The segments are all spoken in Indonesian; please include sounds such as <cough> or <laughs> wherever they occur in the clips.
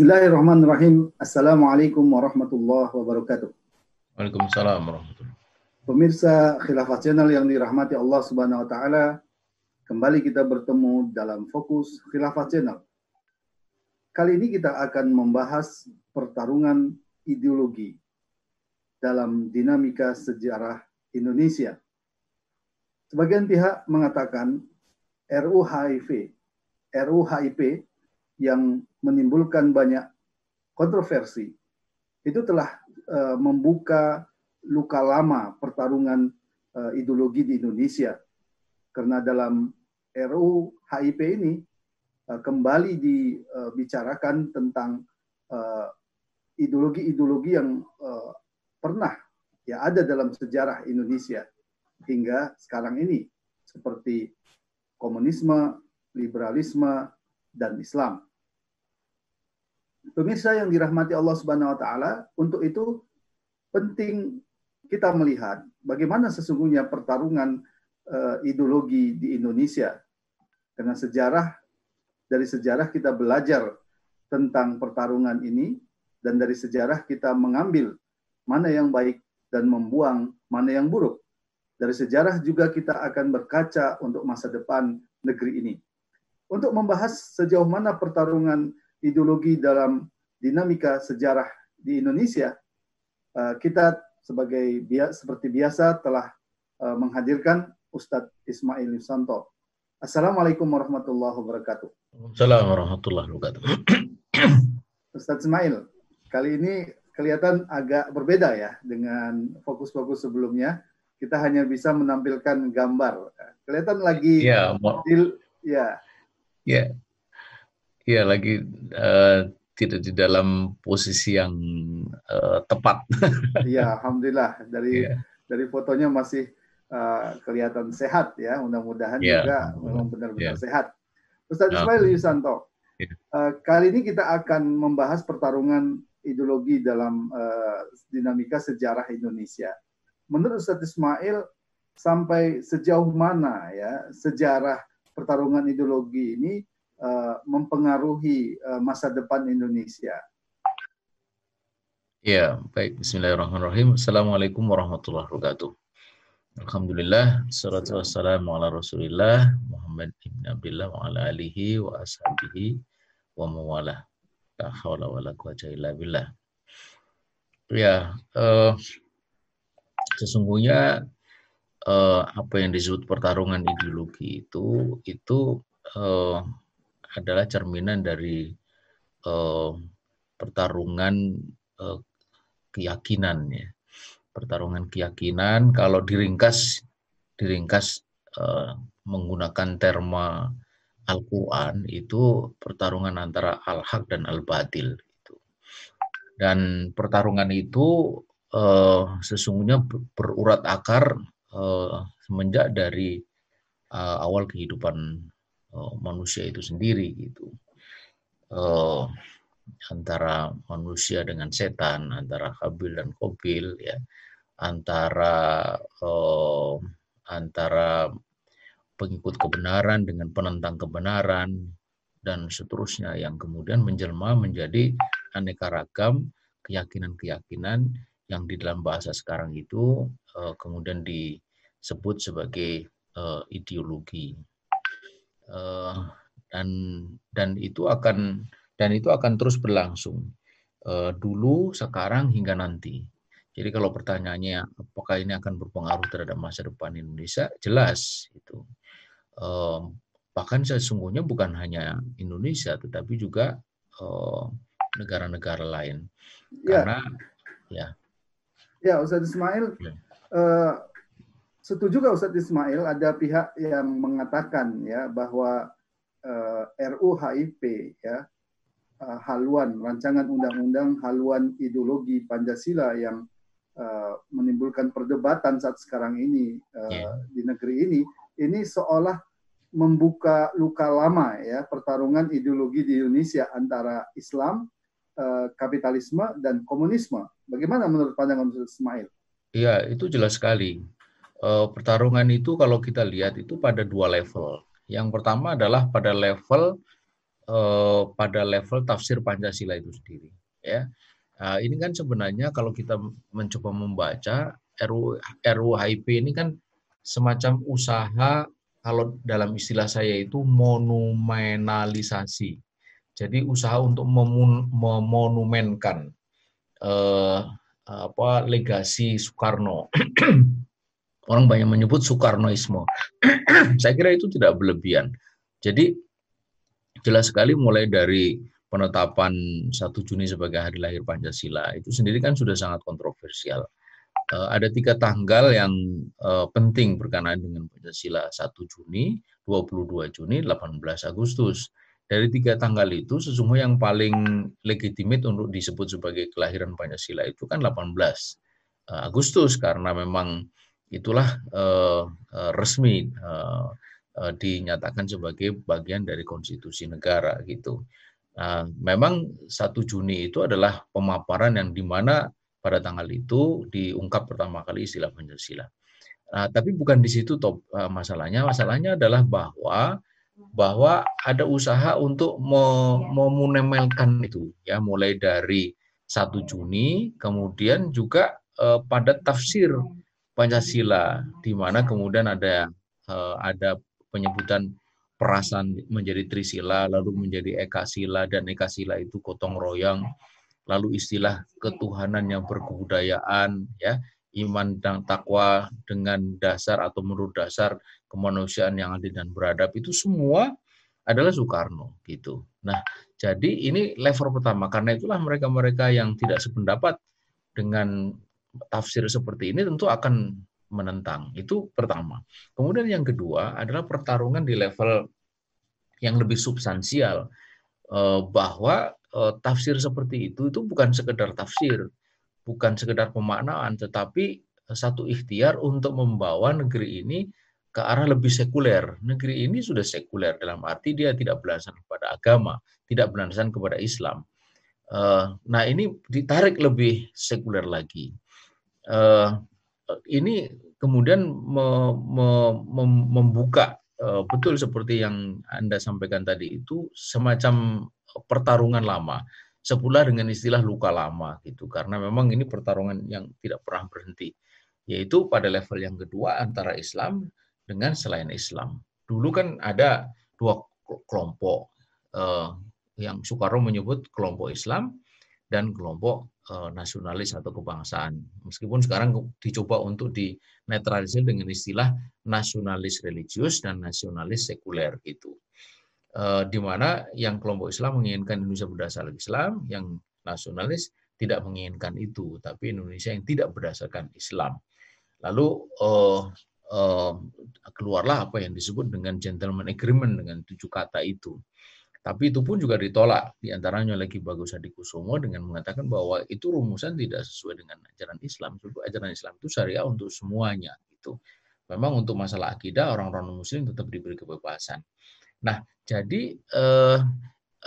Bismillahirrahmanirrahim. Assalamualaikum warahmatullahi wabarakatuh. Waalaikumsalam warahmatullahi Pemirsa Khilafah Channel yang dirahmati Allah Subhanahu wa taala, kembali kita bertemu dalam fokus Khilafah Channel. Kali ini kita akan membahas pertarungan ideologi dalam dinamika sejarah Indonesia. Sebagian pihak mengatakan RUU HIV, RUU HIP yang menimbulkan banyak kontroversi itu telah uh, membuka luka lama pertarungan uh, ideologi di Indonesia karena dalam RUU HIP ini uh, kembali dibicarakan tentang ideologi-ideologi yang pernah ya ada dalam sejarah Indonesia hingga sekarang ini seperti komunisme, liberalisme, dan Islam. Pemirsa yang dirahmati Allah Subhanahu wa taala, untuk itu penting kita melihat bagaimana sesungguhnya pertarungan uh, ideologi di Indonesia. Karena sejarah dari sejarah kita belajar tentang pertarungan ini dan dari sejarah kita mengambil mana yang baik dan membuang mana yang buruk. Dari sejarah juga kita akan berkaca untuk masa depan negeri ini. Untuk membahas sejauh mana pertarungan ideologi dalam dinamika sejarah di Indonesia, uh, kita sebagai seperti biasa telah uh, menghadirkan Ustadz Ismail Yusanto. Assalamualaikum warahmatullahi wabarakatuh. Assalamualaikum warahmatullahi wabarakatuh. <clears throat> Ustadz Ismail, kali ini kelihatan agak berbeda ya dengan fokus-fokus sebelumnya. Kita hanya bisa menampilkan gambar. Kelihatan lagi ya, di, ya. Ya, Iya lagi uh, tidak di dalam posisi yang uh, tepat. <laughs> Iya, alhamdulillah dari yeah. dari fotonya masih uh, kelihatan sehat ya. Mudah-mudahan yeah. juga memang benar-benar yeah. sehat. Ustaz Ismail Yusanto, yeah. uh, kali ini kita akan membahas pertarungan ideologi dalam uh, dinamika sejarah Indonesia. Menurut Ustaz Ismail, sampai sejauh mana ya sejarah pertarungan ideologi ini uh, mempengaruhi uh, masa depan Indonesia. Ya, baik. Bismillahirrahmanirrahim. Assalamualaikum warahmatullahi wabarakatuh. Alhamdulillah, salatu wassalamu ala rasulillah Muhammad ibn Abdullah wa ala alihi wa ashabihi wa mawala. La hawla wa la quwata illa billah. Ya, uh, sesungguhnya uh, apa yang disebut pertarungan ideologi itu itu uh, adalah cerminan dari uh, pertarungan uh, keyakinan ya. Pertarungan keyakinan kalau diringkas diringkas uh, menggunakan terma Al-Qur'an itu pertarungan antara al-haq dan al-batil itu. Dan pertarungan itu uh, sesungguhnya berurat akar uh, semenjak dari uh, awal kehidupan uh, manusia itu sendiri gitu. Uh, antara manusia dengan setan antara Habil dan Kobil ya. Antara uh, antara pengikut kebenaran dengan penentang kebenaran dan seterusnya yang kemudian menjelma menjadi aneka ragam keyakinan-keyakinan yang di dalam bahasa sekarang itu uh, kemudian disebut sebagai uh, ideologi uh, dan dan itu akan dan itu akan terus berlangsung uh, dulu, sekarang hingga nanti. Jadi kalau pertanyaannya apakah ini akan berpengaruh terhadap masa depan Indonesia, jelas itu. Uh, bahkan sesungguhnya bukan hanya Indonesia, tetapi juga negara-negara lain. Ya. Karena ya. Ya, Ustaz Ismail. Ya. Uh, setuju gak Ustadz Ismail ada pihak yang mengatakan ya bahwa uh, eh, HIP ya uh, haluan rancangan undang-undang haluan ideologi Pancasila yang uh, menimbulkan perdebatan saat sekarang ini uh, yeah. di negeri ini ini seolah membuka luka lama ya pertarungan ideologi di Indonesia antara Islam, uh, kapitalisme dan komunisme. Bagaimana menurut pandangan Ustadz Ismail? Iya, itu jelas sekali pertarungan itu kalau kita lihat itu pada dua level. Yang pertama adalah pada level uh, pada level tafsir Pancasila itu sendiri. Ya, uh, ini kan sebenarnya kalau kita mencoba membaca RU RUHIP ini kan semacam usaha kalau dalam istilah saya itu monumentalisasi. Jadi usaha untuk memonumenkan eh, apa legasi Soekarno. <clears throat> Orang banyak menyebut Soekarnoisme. <clears throat> saya kira itu tidak berlebihan. Jadi jelas sekali mulai dari penetapan 1 Juni sebagai hari lahir Pancasila itu sendiri kan sudah sangat kontroversial uh, ada tiga tanggal yang uh, penting berkenaan dengan Pancasila 1 Juni, 22 Juni, 18 Agustus. Dari tiga tanggal itu sesungguhnya yang paling legitimit untuk disebut sebagai kelahiran Pancasila itu kan 18 uh, eh, Agustus karena memang itulah uh, uh, resmi uh, uh, dinyatakan sebagai bagian dari konstitusi negara gitu. Nah, memang 1 Juni itu adalah pemaparan yang di mana pada tanggal itu diungkap pertama kali istilah Pancasila. Nah, tapi bukan di situ top uh, masalahnya. Masalahnya adalah bahwa bahwa ada usaha untuk memunemelkan itu ya mulai dari 1 Juni kemudian juga uh, pada tafsir Pancasila di mana kemudian ada uh, ada penyebutan perasaan menjadi Trisila lalu menjadi Ekasila dan Ekasila itu gotong royong lalu istilah ketuhanan yang berkebudayaan, ya, iman dan takwa dengan dasar atau menurut dasar kemanusiaan yang adil dan beradab itu semua adalah Soekarno gitu. Nah, jadi ini level pertama karena itulah mereka-mereka yang tidak sependapat dengan tafsir seperti ini tentu akan menentang. Itu pertama. Kemudian yang kedua adalah pertarungan di level yang lebih substansial eh, bahwa uh, tafsir seperti itu itu bukan sekedar tafsir, bukan sekedar pemaknaan, tetapi satu ikhtiar untuk membawa negeri ini ke arah lebih sekuler. Negeri ini sudah sekuler dalam arti dia tidak berlandaskan kepada agama, tidak berlandaskan kepada Islam. Nah ini ditarik lebih sekuler lagi. Uh, ini kemudian me, me, mem, membuka uh, betul seperti yang anda sampaikan tadi itu semacam pertarungan lama. Sepula dengan istilah luka lama gitu karena memang ini pertarungan yang tidak pernah berhenti yaitu pada level yang kedua antara Islam dengan selain Islam. Dulu kan ada dua kelompok eh, yang Soekarno menyebut kelompok Islam dan kelompok nasionalis atau kebangsaan. Meskipun sekarang dicoba untuk dinetralisir dengan istilah nasionalis religius dan nasionalis sekuler gitu. Eh, di mana yang kelompok Islam menginginkan Indonesia berdasar Islam, yang nasionalis tidak menginginkan itu, tapi Indonesia yang tidak berdasarkan Islam. Lalu uh, uh, keluarlah apa yang disebut dengan gentleman agreement dengan tujuh kata itu. Tapi itu pun juga ditolak. Di antaranya lagi Bagus Hadi Kusumo dengan mengatakan bahwa itu rumusan tidak sesuai dengan ajaran Islam. Sebab ajaran Islam itu syariah untuk semuanya. Itu memang untuk masalah akidah orang-orang muslim tetap diberi kebebasan. Nah, jadi eh,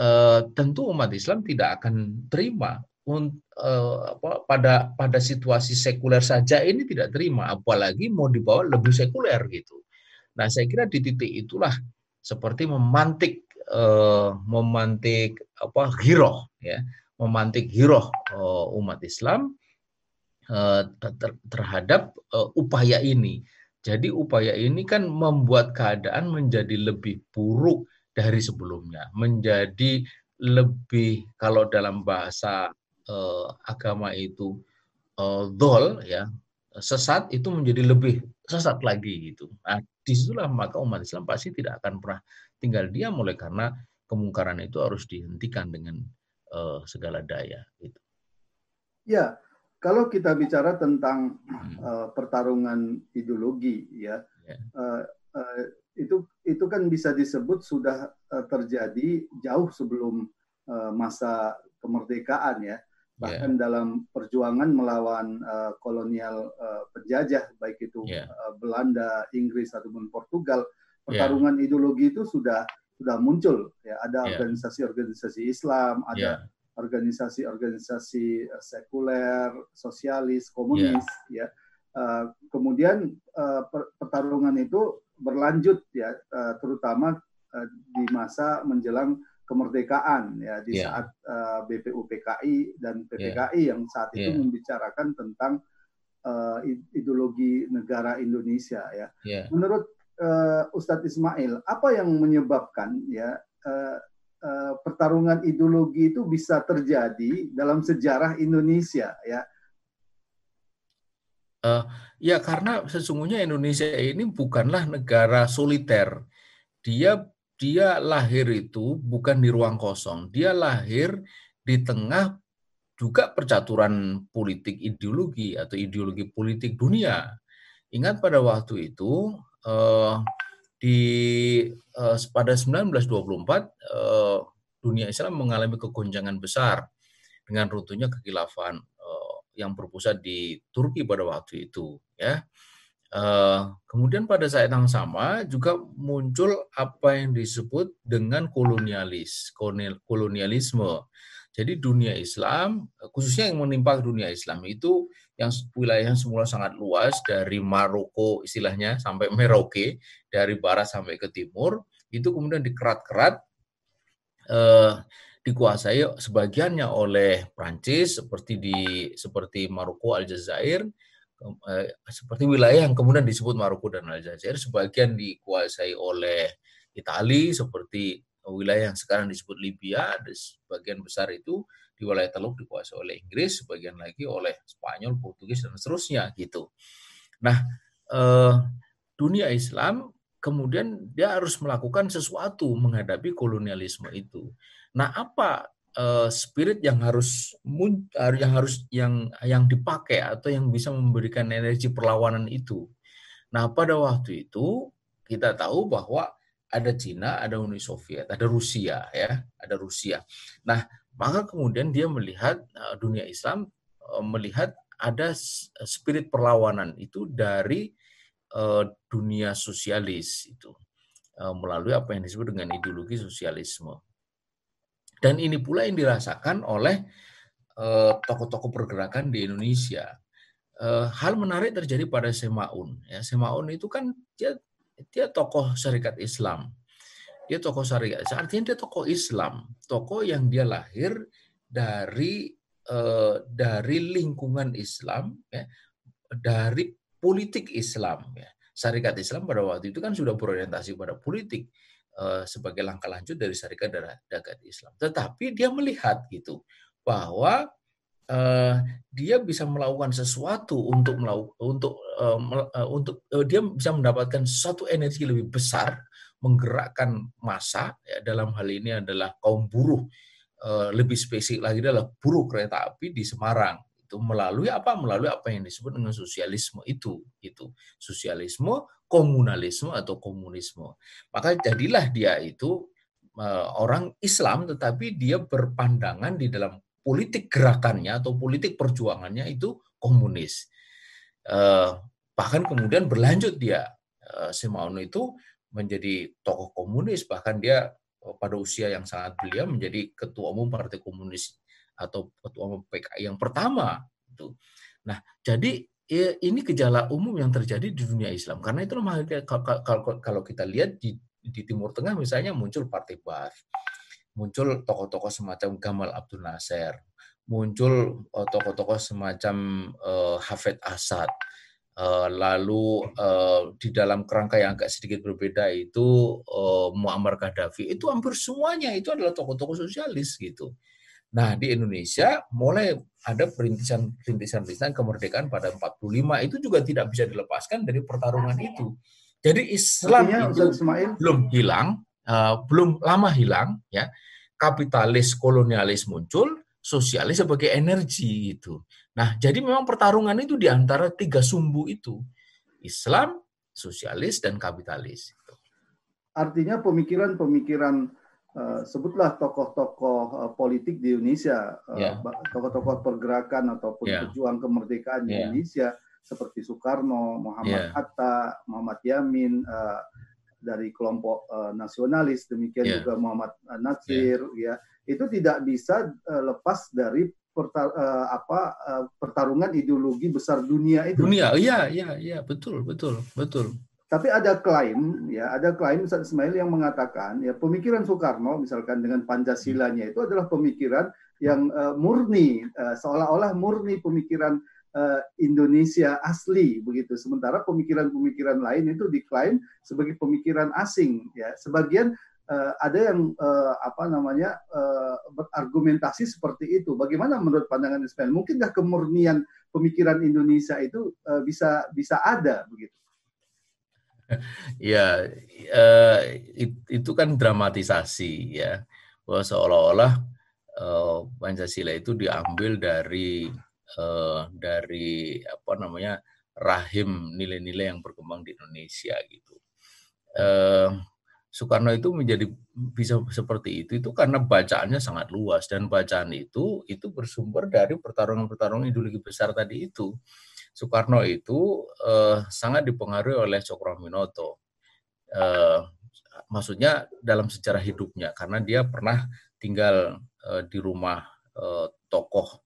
eh, tentu umat Islam tidak akan terima eh, apa, pada pada situasi sekuler saja ini tidak terima, apalagi mau dibawa lebih sekuler gitu. Nah, saya kira di titik itulah seperti memantik eh, memantik apa giroh ya, memantik giroh eh, umat Islam eh, ter terhadap eh, upaya ini. Jadi upaya ini kan membuat keadaan menjadi lebih buruk dari sebelumnya, menjadi lebih kalau dalam bahasa eh, agama itu eh, dol ya sesat itu menjadi lebih sesat lagi gitu. Nah di situlah maka umat Islam pasti tidak akan pernah tinggal diam oleh karena kemungkaran itu harus dihentikan dengan eh, segala daya gitu. Ya, kalau kita bicara tentang uh, pertarungan ideologi, ya, yeah. Ya. uh, uh, itu itu kan bisa disebut sudah uh, terjadi jauh sebelum uh, masa kemerdekaan, ya. Bahkan yeah. dalam perjuangan melawan uh, kolonial uh, penjajah, baik itu yeah. uh, Belanda, Inggris ataupun Portugal, pertarungan yeah. ideologi itu sudah sudah muncul. Ya, ada ya. organisasi-organisasi Islam, ada organisasi-organisasi eh, sekuler, sosialis, komunis, yeah. ya. Uh, kemudian uh, pertarungan itu berlanjut ya, uh, terutama uh, di masa menjelang kemerdekaan ya di yeah. saat uh, BPUPKI dan PPKI yeah. yang saat itu yeah. membicarakan tentang uh, ideologi negara Indonesia ya. Yeah. Menurut uh, Ustadz Ismail, apa yang menyebabkan ya uh, uh, pertarungan ideologi itu bisa terjadi dalam sejarah Indonesia ya? Uh, ya karena sesungguhnya Indonesia ini bukanlah negara soliter. Dia dia lahir itu bukan di ruang kosong. Dia lahir di tengah juga percaturan politik ideologi atau ideologi politik dunia. Ingat pada waktu itu uh, di uh, pada 1924 uh, dunia Islam mengalami kegoncangan besar dengan runtuhnya kekhilafan uh, yang berpusat di Turki pada waktu itu ya Uh, kemudian pada saat yang sama juga muncul apa yang disebut dengan kolonialis, kolonialisme. Jadi dunia Islam, khususnya yang menimpa dunia Islam itu yang wilayah yang semula sangat luas dari Maroko istilahnya sampai <laughs> Merauke, dari barat sampai ke timur, itu kemudian dikerat-kerat, eh, dikuasai sebagiannya oleh Prancis seperti di seperti Maroko, Aljazair, Eh, seperti wilayah yang kemudian disebut Maroko dan Aljazair sebagian dikuasai oleh Italia seperti wilayah yang sekarang disebut Libya sebagian besar itu di wilayah Teluk dikuasai oleh Inggris sebagian lagi oleh Spanyol, Portugis dan seterusnya gitu. Nah, eh, dunia Islam kemudian dia harus melakukan sesuatu menghadapi kolonialisme itu. Nah, apa uh, spirit yang harus yang harus yang yang dipakai atau yang bisa memberikan energi perlawanan itu. Nah, pada waktu itu kita tahu bahwa ada Cina, ada Uni Soviet, ada Rusia ya, ada Rusia. Nah, maka kemudian dia melihat uh, dunia Islam uh, melihat ada spirit perlawanan itu dari dunia sosialis itu melalui apa yang disebut dengan ideologi sosialisme. Dan ini pula yang dirasakan oleh eh, tokoh-tokoh pergerakan di Indonesia. Eh, hal menarik terjadi pada Semaun. Ya, Semaun itu kan dia dia tokoh syarikat Islam. Dia tokoh syarikat, artinya dia tokoh Islam, tokoh yang dia lahir dari eh, dari lingkungan Islam, ya, dari politik Islam. Ya. Syarikat Islam pada waktu itu kan sudah berorientasi pada politik Eh, sebagai langkah lanjut dari syarikat dagat Islam. Tetapi dia melihat gitu bahwa uh, dia bisa melakukan sesuatu untuk melakukan untuk uh, untuk uh, dia bisa mendapatkan satu energi lebih besar menggerakkan massa ya, dalam hal ini adalah kaum buruh. Uh, lebih spesifik lagi adalah buruh kereta api di Semarang. Itu melalui apa? Melalui apa yang disebut dengan sosialisme itu itu sosialisme komunalisme atau komunisme. Maka jadilah dia itu orang Islam tetapi dia berpandangan di dalam politik gerakannya atau politik perjuangannya itu komunis uh, bahkan kemudian berlanjut dia Simaun itu menjadi tokoh komunis bahkan dia pada usia yang sangat belia menjadi ketua umum Partai Komunis atau ketua umum PKI yang pertama itu. Nah, jadi ini gejala umum yang terjadi di dunia Islam. Karena itu kalau kita lihat di di Timur Tengah misalnya muncul Partai Baath, muncul tokoh-tokoh semacam Gamal Abdul Nasser, muncul eh, tokoh-tokoh semacam uh, Hafid Asad, uh, lalu uh, di dalam kerangka yang agak sedikit berbeda itu uh, Muammar Gaddafi, itu hampir semuanya itu adalah tokoh-tokoh sosialis gitu. Nah, di Indonesia mulai ada perintisan-perintisan kemerdekaan pada 45 itu juga tidak bisa dilepaskan dari pertarungan itu. Jadi Islam Artinya, itu belum hilang, uh, belum lama hilang ya. Kapitalis kolonialis muncul, sosialis sebagai energi itu. Nah, jadi memang pertarungan itu di antara tiga sumbu itu. Islam, sosialis dan kapitalis. Artinya pemikiran-pemikiran uh, sebutlah tokoh-tokoh uh, politik di Indonesia, uh, yeah. tokoh-tokoh pergerakan ataupun yeah. pejuang kemerdekaan di yeah. Indonesia seperti Soekarno, Muhammad yeah. Hatta, Muhammad Yamin uh, dari kelompok uh, nasionalis, demikian yeah. juga Muhammad Nasir, yeah. ya itu tidak bisa uh, lepas dari pertar, uh, apa uh, pertarungan ideologi besar dunia itu. Dunia, iya, iya, iya, betul, betul, betul. tapi ada klaim ya ada klaim Ustaz Ismail yang mengatakan ya pemikiran Soekarno misalkan dengan Pancasilanya itu adalah pemikiran yang uh, murni uh, seolah-olah murni pemikiran uh, Indonesia asli begitu. Sementara pemikiran-pemikiran lain itu diklaim sebagai pemikiran asing ya. Sebagian uh, ada yang uh, apa namanya uh, berargumentasi seperti itu. Bagaimana menurut pandangan Ismail? Mungkinkah kemurnian pemikiran Indonesia itu uh, bisa bisa ada begitu? <laughs> Ya uh, itu kan dramatisasi ya. Bahwa seolah-olah uh, Pancasila itu diambil dari uh, dari apa namanya rahim nilai-nilai yang berkembang di Indonesia gitu. Uh, Soekarno itu menjadi bisa seperti itu itu karena bacaannya sangat luas dan bacaan itu itu bersumber dari pertarungan-pertarungan ideologi besar tadi itu. Soekarno itu uh, sangat dipengaruhi oleh Cokroaminoto. Uh, maksudnya dalam sejarah hidupnya karena dia pernah tinggal uh, di rumah uh, tokoh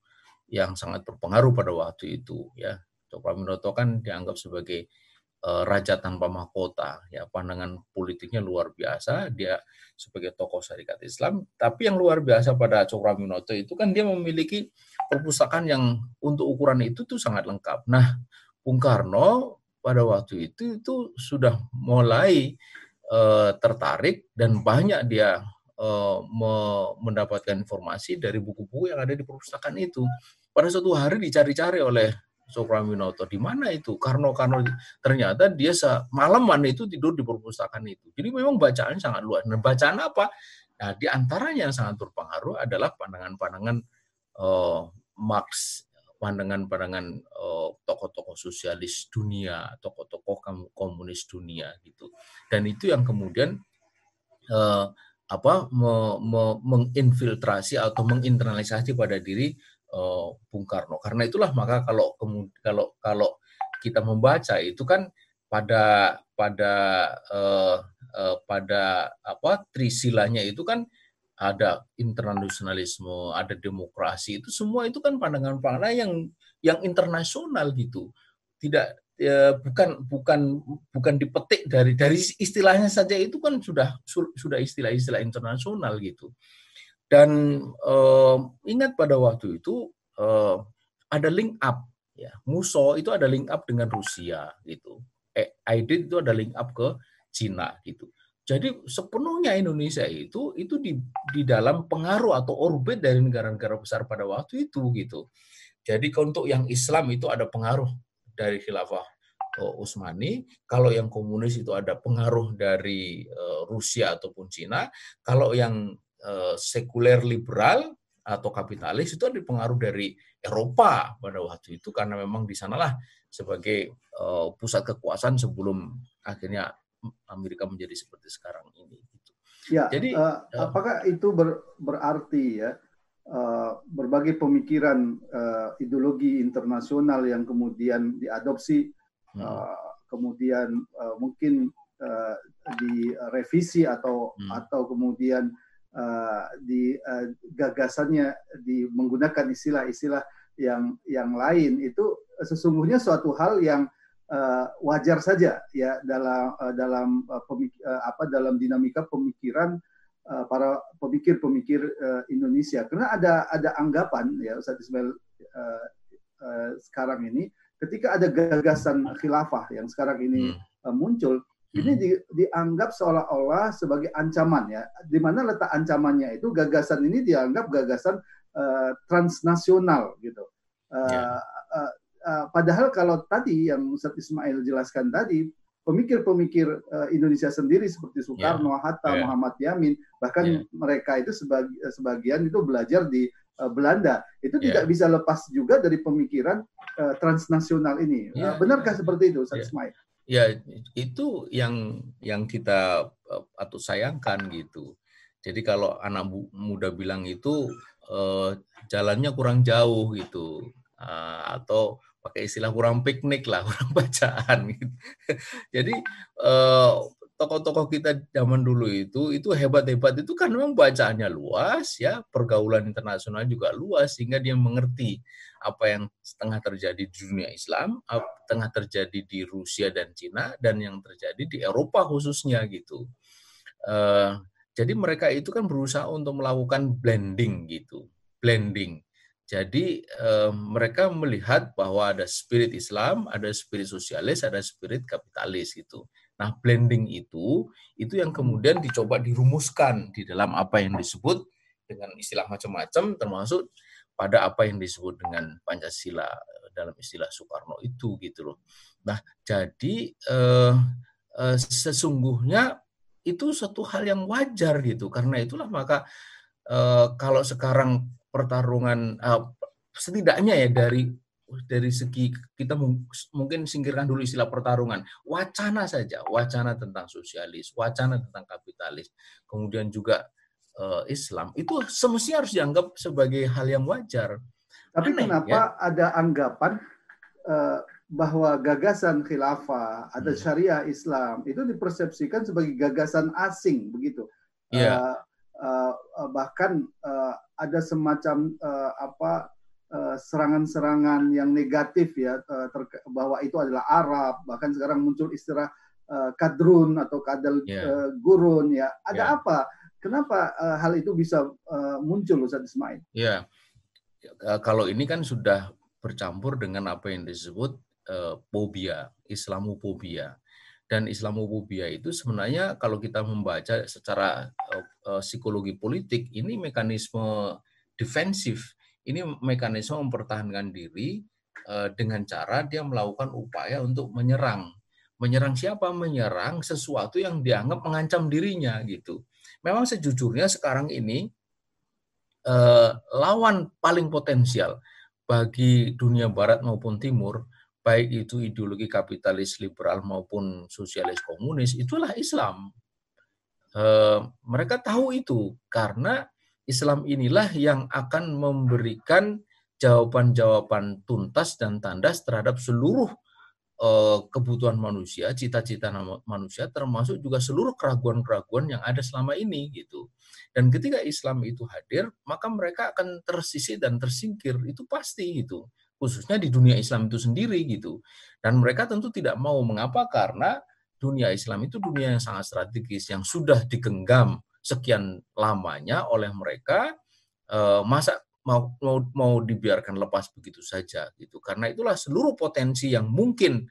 yang sangat berpengaruh pada waktu itu ya. Cokroaminoto kan dianggap sebagai raja tanpa mahkota ya pandangan politiknya luar biasa dia sebagai tokoh syarikat Islam tapi yang luar biasa pada Cokroaminoto itu kan dia memiliki perpustakaan yang untuk ukuran itu tuh sangat lengkap. Nah, Bung Karno pada waktu itu itu sudah mulai uh, tertarik dan banyak dia me mendapatkan informasi dari buku-buku yang ada di perpustakaan itu. Pada suatu hari dicari-cari oleh Sokraminoto di mana itu? Karno Karno ternyata dia malaman itu tidur di perpustakaan itu. Jadi memang bacaannya sangat luas. Nah bacaan apa? Nah di antaranya yang sangat berpengaruh adalah pandangan-pandangan uh, Marx pandangan-pandangan uh, tokoh-tokoh sosialis dunia, tokoh-tokoh komunis dunia gitu. Dan itu yang kemudian uh, apa me, me, menginfiltrasi atau menginternalisasi pada diri uh, Bung Karno. Karena itulah maka kalau kalau kalau kita membaca itu kan pada pada uh, uh, pada apa trisilanya itu kan ada internasionalisme, ada demokrasi, itu semua itu kan pandangan-pandangan yang yang internasional gitu. Tidak ya, bukan bukan bukan dipetik dari dari istilahnya saja itu kan sudah sudah istilah-istilah internasional gitu. Dan uh, ingat pada waktu itu uh, ada link up ya. Muso itu ada link up dengan Rusia gitu. Eh, ID itu ada link up ke Cina gitu. Jadi sepenuhnya Indonesia itu itu di di dalam pengaruh atau orbit dari negara-negara besar pada waktu itu gitu. Jadi untuk yang Islam itu ada pengaruh dari khilafah eh, Utsmani, kalau yang komunis itu ada pengaruh dari uh, Rusia ataupun Cina, kalau yang uh, sekuler liberal atau kapitalis itu ada pengaruh dari Eropa pada waktu itu karena memang di sanalah sebagai uh, pusat kekuasaan sebelum akhirnya Amerika menjadi seperti sekarang ini. Gitu. Ya, jadi uh, apakah itu ber, berarti ya uh, berbagai pemikiran uh, ideologi internasional yang kemudian diadopsi, hmm. uh, kemudian uh, mungkin uh, direvisi atau hmm. atau kemudian uh, di uh, gagasannya di menggunakan istilah-istilah yang yang lain itu sesungguhnya suatu hal yang uh, wajar saja ya dalam uh, dalam uh, pemik uh, apa dalam dinamika pemikiran uh, para pemikir-pemikir uh, Indonesia karena ada ada anggapan ya Ustaz Ismail uh, uh, sekarang ini ketika ada gagasan khilafah yang sekarang ini uh, muncul hmm. ini di, dianggap seolah-olah sebagai ancaman ya di mana letak ancamannya itu gagasan ini dianggap gagasan uh, transnasional gitu uh, yeah. uh, Eh, padahal kalau tadi yang Ustaz Ismail jelaskan tadi, pemikir-pemikir uh, Indonesia sendiri seperti Soekarno, yeah. Hatta, yeah. Muhammad Yamin, bahkan yeah. mereka itu sebagi, sebagian itu belajar di uh, Belanda, itu yeah. tidak bisa lepas juga dari pemikiran uh, transnasional ini. Yeah. Uh, benarkah seperti itu, Ustaz yeah. Ismail? Ya, itu yang yang kita atau sayangkan gitu. Jadi kalau anak muda bilang itu uh, jalannya kurang jauh gitu, uh, atau pakai istilah kurang piknik lah, <laughs> kurang bacaan gitu. Jadi uh, tokoh-tokoh kita zaman dulu itu itu hebat-hebat itu kan memang bacaannya luas ya, pergaulan internasional juga luas sehingga dia mengerti apa yang setengah terjadi di dunia Islam, tengah terjadi di Rusia dan Cina dan yang terjadi di Eropa khususnya gitu. Uh, jadi mereka itu kan berusaha untuk melakukan blending gitu, blending. Jadi uh, mereka melihat bahwa ada spirit Islam, ada spirit sosialis, ada spirit kapitalis gitu. Nah, blending itu itu yang kemudian dicoba dirumuskan di dalam apa yang disebut dengan istilah macam-macam termasuk pada apa yang disebut dengan Pancasila eh, dalam istilah Soekarno itu gitu loh. Nah, jadi eh, eh, sesungguhnya itu satu hal yang wajar gitu. Karena itulah maka eh, kalau sekarang pertarungan eh, setidaknya ya dari dari segi kita mungkin singkirkan dulu istilah pertarungan, wacana saja, wacana tentang sosialis, wacana tentang kapitalis, kemudian juga uh, Islam itu semestinya harus dianggap sebagai hal yang wajar. Tapi Aneh, kenapa ya? ada anggapan uh, bahwa gagasan khilafah, ada hmm. syariah Islam itu dipersepsikan sebagai gagasan asing begitu? Yeah. Uh, uh, bahkan uh, ada semacam uh, apa serangan-serangan yang negatif ya uh, bahwa itu adalah Arab bahkan sekarang muncul istilah uh, kadrun atau kadal yeah. uh, gurun ya ada yeah. apa Kenapa uh, hal itu bisa uh, muncul Ustaz Ismail? Ya, kalau ini kan sudah bercampur dengan apa yang disebut uh, fobia, Islamophobia. Dan Islamophobia itu sebenarnya kalau kita membaca secara uh, uh, psikologi politik, ini mekanisme defensif. Ini mekanisme mempertahankan diri uh, dengan cara dia melakukan upaya untuk menyerang. Menyerang siapa? Menyerang sesuatu yang dianggap mengancam dirinya gitu memang sejujurnya sekarang ini eh, lawan paling potensial bagi dunia barat maupun timur, baik itu ideologi kapitalis liberal maupun sosialis komunis, itulah Islam. Eh, mereka tahu itu karena Islam inilah yang akan memberikan jawaban-jawaban tuntas dan tandas terhadap seluruh Eh, kebutuhan manusia, cita-cita manusia, termasuk juga seluruh keraguan-keraguan yang ada selama ini gitu. Dan ketika Islam itu hadir, maka mereka akan tersisi dan tersingkir itu pasti gitu. Khususnya di dunia Islam itu sendiri gitu. Dan mereka tentu tidak mau. Mengapa? Karena dunia Islam itu dunia yang sangat strategis yang sudah digenggam sekian lamanya oleh mereka eh, masa mau mau mau dibiarkan lepas begitu saja gitu. Karena itulah seluruh potensi yang mungkin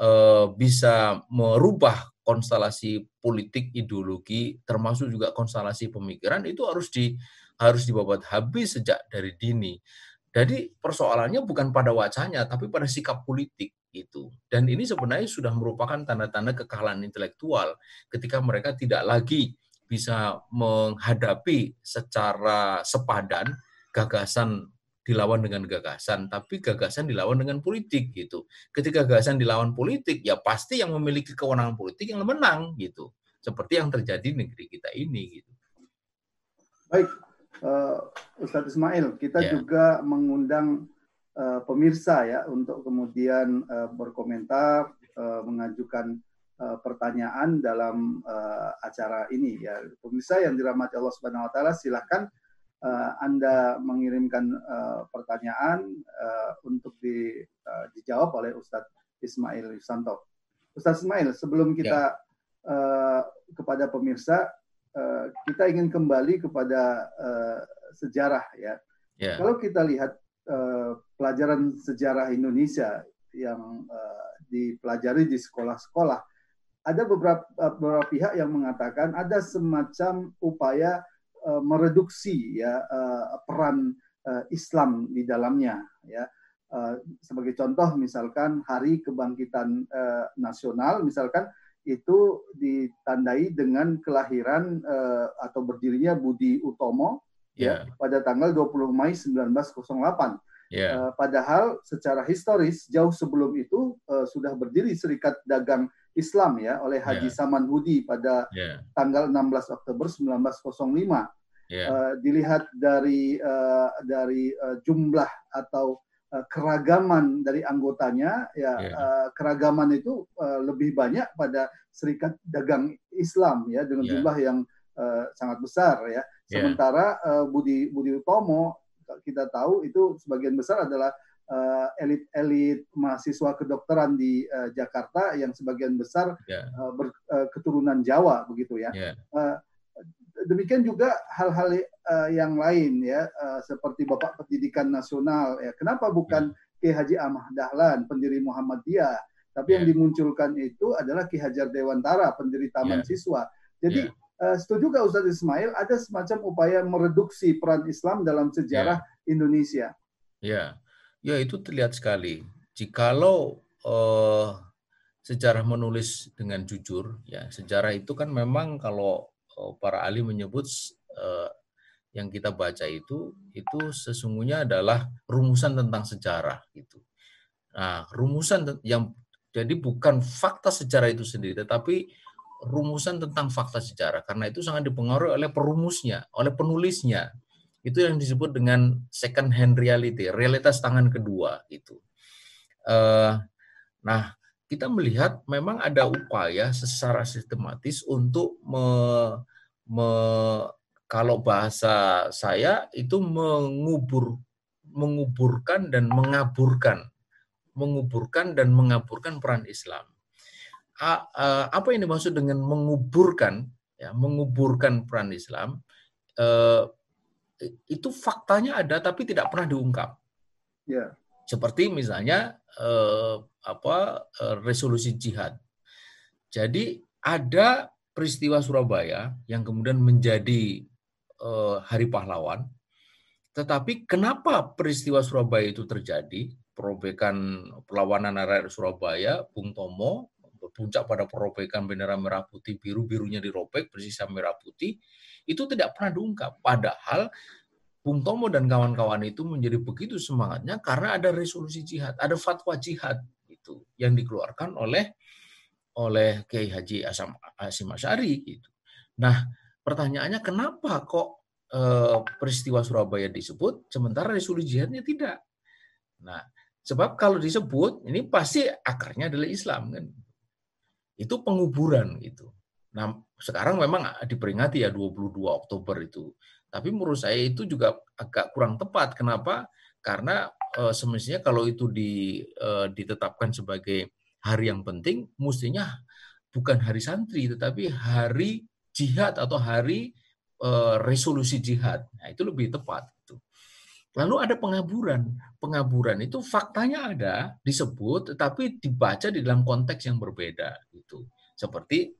uh, bisa merubah konstelasi politik ideologi termasuk juga konstelasi pemikiran itu harus di harus dibabat habis sejak dari dini jadi persoalannya bukan pada wacanya tapi pada sikap politik itu dan ini sebenarnya sudah merupakan tanda-tanda kekalahan intelektual ketika mereka tidak lagi bisa menghadapi secara sepadan gagasan dilawan dengan gagasan, tapi gagasan dilawan dengan politik gitu. Ketika gagasan dilawan politik, ya pasti yang memiliki kewenangan politik yang menang gitu. Seperti yang terjadi di negeri kita ini gitu. Baik, uh, Ustadz Ismail, kita yeah. juga mengundang uh, pemirsa ya untuk kemudian uh, berkomentar, uh, mengajukan uh, pertanyaan dalam uh, acara ini ya. Pemirsa yang dirahmati Allah Subhanahu wa taala silahkan uh, Anda mengirimkan uh, pertanyaan uh, untuk di, uh, dijawab oleh Ustadz Ismail Santo. Ustadz Ismail, sebelum kita ya. uh, kepada pemirsa, uh, kita ingin kembali kepada uh, sejarah ya. ya. Kalau kita lihat uh, pelajaran sejarah Indonesia yang uh, dipelajari di sekolah-sekolah, ada beberapa, beberapa pihak yang mengatakan ada semacam upaya uh, mereduksi ya uh, peran uh, Islam di dalamnya ya uh, sebagai contoh misalkan hari kebangkitan uh, nasional misalkan itu ditandai dengan kelahiran uh, atau berdirinya Budi Utomo yeah. ya pada tanggal 20 Mei 1908 Yeah. Uh, padahal secara historis jauh sebelum itu uh, sudah berdiri Serikat Dagang Islam ya oleh Haji yeah. Saman Hudi pada yeah. tanggal 16 Oktober 1905. Yeah. Uh, dilihat dari uh, dari uh, jumlah atau keragaman dari anggotanya ya yeah. uh, keragaman itu uh, lebih banyak pada Serikat Dagang Islam ya dengan yeah. jumlah yang uh, sangat besar ya. Sementara uh, Budi Budi Utomo kita tahu itu sebagian besar adalah elit-elit uh, mahasiswa kedokteran di uh, Jakarta yang sebagian besar yeah. uh, berketurunan uh, Jawa begitu ya. Yeah. Uh, demikian juga hal-hal uh, yang lain ya uh, seperti Bapak Pendidikan Nasional ya. Kenapa bukan yeah. Ki Haji Ahmad Dahlan pendiri Muhammadiyah, tapi yeah. yang dimunculkan itu adalah Ki Hajar Dewantara pendiri Taman yeah. Siswa. Jadi yeah. uh, setuju gak Ustadz Ismail ada semacam upaya mereduksi peran Islam dalam sejarah yeah. Indonesia? Ya, ya itu terlihat sekali. Jikalau uh, sejarah menulis dengan jujur, ya sejarah itu kan memang kalau para ahli menyebut uh, yang kita baca itu itu sesungguhnya adalah rumusan tentang sejarah itu. Nah, rumusan yang jadi bukan fakta sejarah itu sendiri tetapi rumusan tentang fakta sejarah karena itu sangat dipengaruhi oleh perumusnya, oleh penulisnya. Itu yang disebut dengan second hand reality, realitas tangan kedua itu. Uh, nah, kita melihat memang ada upaya secara sistematis untuk me, me, kalau bahasa saya itu mengubur menguburkan dan mengaburkan menguburkan dan mengaburkan peran Islam. Apa yang dimaksud dengan menguburkan ya menguburkan peran Islam e, itu faktanya ada tapi tidak pernah diungkap. Yeah. Seperti misalnya eh, apa eh, resolusi jihad. Jadi ada peristiwa Surabaya yang kemudian menjadi eh, Hari Pahlawan. Tetapi kenapa peristiwa Surabaya itu terjadi? Perobekan perlawanan rakyat Surabaya, Bung Tomo, puncak pada perobekan bendera merah putih biru birunya dirobek bersisa merah putih itu tidak pernah diungkap padahal Bung Tomo dan kawan-kawan itu menjadi begitu semangatnya karena ada resolusi jihad, ada fatwa jihad itu yang dikeluarkan oleh oleh Kiai Haji Asam Asim Asyari gitu. Nah, pertanyaannya kenapa kok eh, peristiwa Surabaya disebut sementara resolusi jihadnya tidak? Nah, sebab kalau disebut ini pasti akarnya adalah Islam kan. Itu penguburan gitu. Nah, sekarang memang diperingati ya 22 Oktober itu. Tapi menurut saya itu juga agak kurang tepat. Kenapa? Karena e, semestinya kalau itu di, e, ditetapkan sebagai hari yang penting, mestinya bukan hari santri, tetapi hari jihad atau hari e, resolusi jihad. Nah, itu lebih tepat. Itu. Lalu ada pengaburan. Pengaburan itu faktanya ada, disebut, tetapi dibaca di dalam konteks yang berbeda. Gitu. Seperti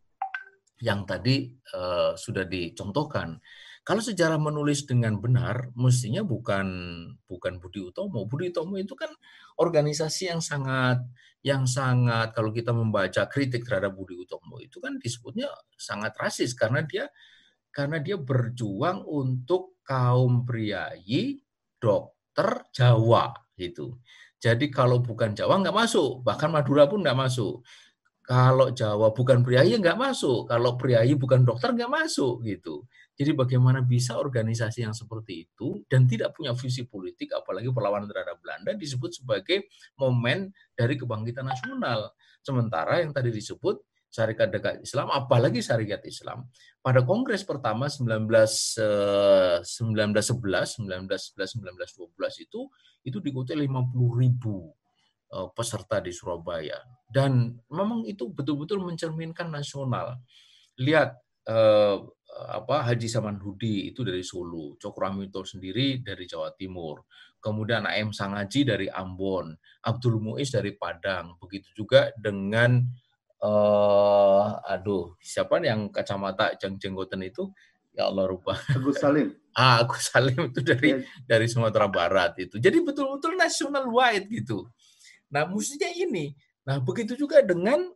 yang tadi uh, sudah dicontohkan. Kalau sejarah menulis dengan benar, mestinya bukan bukan Budi Utomo. Budi Utomo itu kan organisasi yang sangat yang sangat kalau kita membaca kritik terhadap Budi Utomo itu kan disebutnya sangat rasis karena dia karena dia berjuang untuk kaum priayi dokter Jawa gitu. Jadi kalau bukan Jawa nggak masuk, bahkan Madura pun nggak masuk. Kalau Jawa bukan priayi nggak masuk, kalau priayi bukan dokter nggak masuk gitu. Jadi bagaimana bisa organisasi yang seperti itu dan tidak punya visi politik, apalagi perlawanan terhadap Belanda disebut sebagai momen dari kebangkitan nasional. Sementara yang tadi disebut Syarikat Dekat Islam, apalagi Syarikat Islam, pada Kongres pertama 19, 1911, 1911, 1912 itu itu diikuti 50 ribu eh, peserta di Surabaya. Dan memang itu betul-betul mencerminkan nasional. Lihat eh, apa Haji Samanhudi itu dari Solo, Cokroamito sendiri dari Jawa Timur, kemudian AM Sangaji dari Ambon, Abdul Muiz dari Padang, begitu juga dengan uh, aduh siapa yang kacamata jeng jenggotan itu? Ya Allah rubah Agus Salim. <laughs> Ah Agus Salim itu dari ya. dari Sumatera Barat itu. Jadi betul-betul nasional wide gitu nah mestinya ini nah begitu juga dengan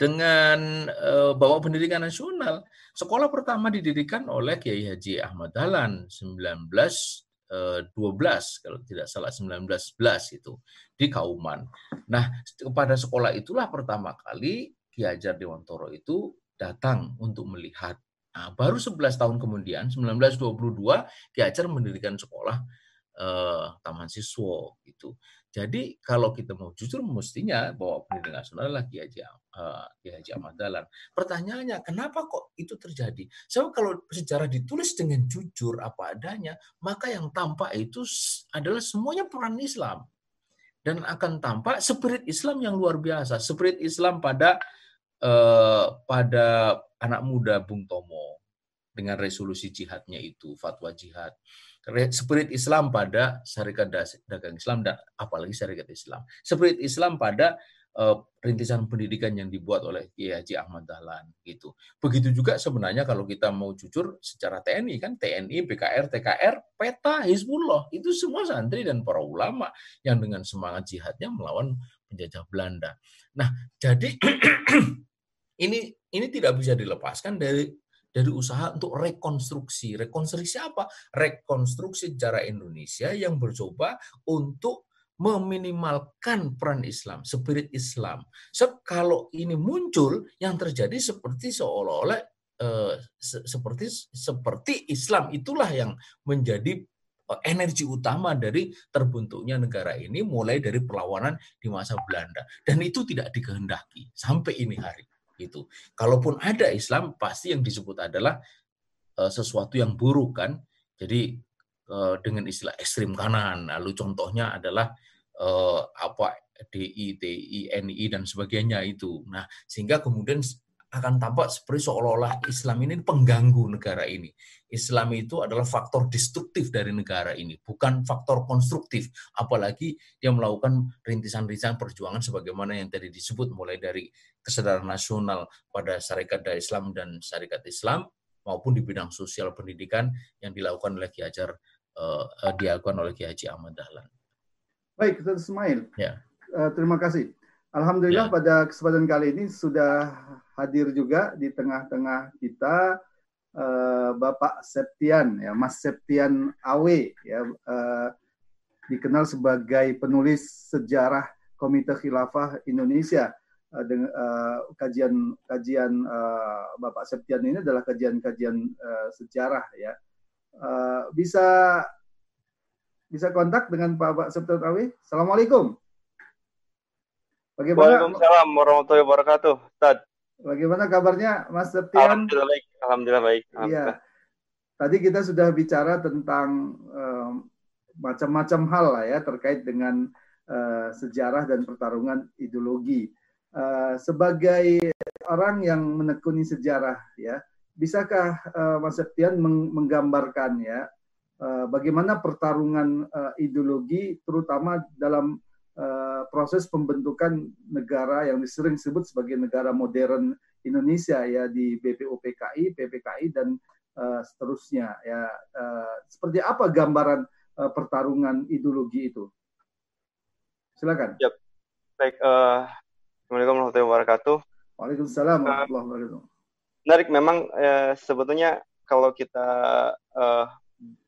dengan uh, bawa pendidikan nasional. Sekolah pertama didirikan oleh Kiai Haji Ahmad Dahlan 1912 eh, kalau tidak salah 1911 itu di Kauman. Nah, kepada sekolah itulah pertama kali Ki Hajar Dewantoro itu datang untuk melihat. Nah, baru 11 tahun kemudian 1922 Ki Hajar mendirikan sekolah eh, Taman Siswo gitu. Jadi kalau kita mau jujur mestinya bahwa pendidikan nasional adalah Ki Haji, uh, Haji Ahmad Dahlan. Pertanyaannya kenapa kok itu terjadi? Sebab kalau sejarah ditulis dengan jujur apa adanya, maka yang tampak itu adalah semuanya peran Islam. Dan akan tampak spirit Islam yang luar biasa. Spirit Islam pada uh, pada anak muda Bung Tomo dengan resolusi jihadnya itu, fatwa jihad spirit Islam pada syarikat dagang Islam dan apalagi syarikat Islam. Spirit Islam pada uh, rintisan pendidikan yang dibuat oleh Kiai Haji Ahmad Dahlan gitu. Begitu juga sebenarnya kalau kita mau jujur secara TNI kan TNI, BKR, TKR, PETA, Hizbullah itu semua santri dan para ulama yang dengan semangat jihadnya melawan penjajah Belanda. Nah, jadi <clears throat> ini ini tidak bisa dilepaskan dari dari usaha untuk rekonstruksi. Rekonstruksi apa? Rekonstruksi sejarah Indonesia yang bercoba untuk meminimalkan peran Islam, spirit Islam. Sebab kalau ini muncul, yang terjadi seperti seolah-olah eh, seperti seperti Islam itulah yang menjadi eh, energi utama dari terbentuknya negara ini mulai dari perlawanan di masa Belanda dan itu tidak dikehendaki sampai ini hari itu. Kalaupun ada Islam, pasti yang disebut adalah uh, sesuatu yang buruk kan. Jadi uh, dengan istilah ekstrim kanan. Lalu contohnya adalah uh, apa DI, TI, NI dan sebagainya itu. Nah, sehingga kemudian akan tampak seperti seolah-olah Islam ini pengganggu negara ini. Islam itu adalah faktor destruktif dari negara ini, bukan faktor konstruktif. Apalagi dia melakukan rintisan-rintisan perjuangan sebagaimana yang tadi disebut, mulai dari kesadaran nasional pada syarikat Islam dan syarikat Islam, maupun di bidang sosial pendidikan yang dilakukan oleh Ki Hajar, uh, dilakukan oleh Ki Haji Ahmad Dahlan. Baik, Ustaz Ismail. Ya. Uh, terima kasih. Alhamdulillah ya. pada kesempatan kali ini sudah hadir juga di tengah-tengah kita uh, Bapak Septian ya Mas Septian Awe ya uh, dikenal sebagai penulis sejarah Komite Khilafah Indonesia uh, dengan uh, kajian kajian uh, Bapak Septian ini adalah kajian-kajian uh, sejarah ya uh, bisa bisa kontak dengan Pak Septian Awe. Assalamualaikum. Bagaimana? Waalaikumsalam warahmatullahi wabarakatuh. Tad. Bagaimana kabarnya Mas Septian? Alhamdulillah baik. Alhamdulillah baik. Iya. Tadi kita sudah bicara tentang um, macam-macam hal lah ya terkait dengan uh, sejarah dan pertarungan ideologi. Uh, sebagai orang yang menekuni sejarah ya, bisakah uh, Mas Septian meng menggambarkan ya uh, bagaimana pertarungan uh, ideologi terutama dalam Eh, proses pembentukan negara yang sering disebut sebagai negara modern Indonesia ya di BPUPKI, PPKI dan uh, seterusnya ya uh, seperti apa gambaran uh, pertarungan ideologi itu? Silakan. Yep. Baik, uh, Assalamualaikum warahmatullahi wabarakatuh. Waalaikumsalam warahmatullahi wabarakatuh. Menarik memang uh, sebetulnya kalau kita uh,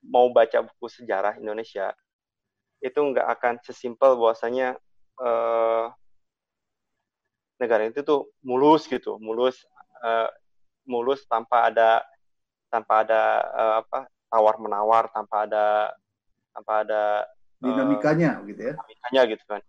mau baca buku sejarah Indonesia itu nggak akan sesimpel bahwasanya uh, negara itu tuh mulus gitu, mulus uh, mulus tanpa ada tanpa ada uh, apa tawar menawar, tanpa ada tanpa ada dinamikanya uh, gitu ya. Dinamikanya gitu kan.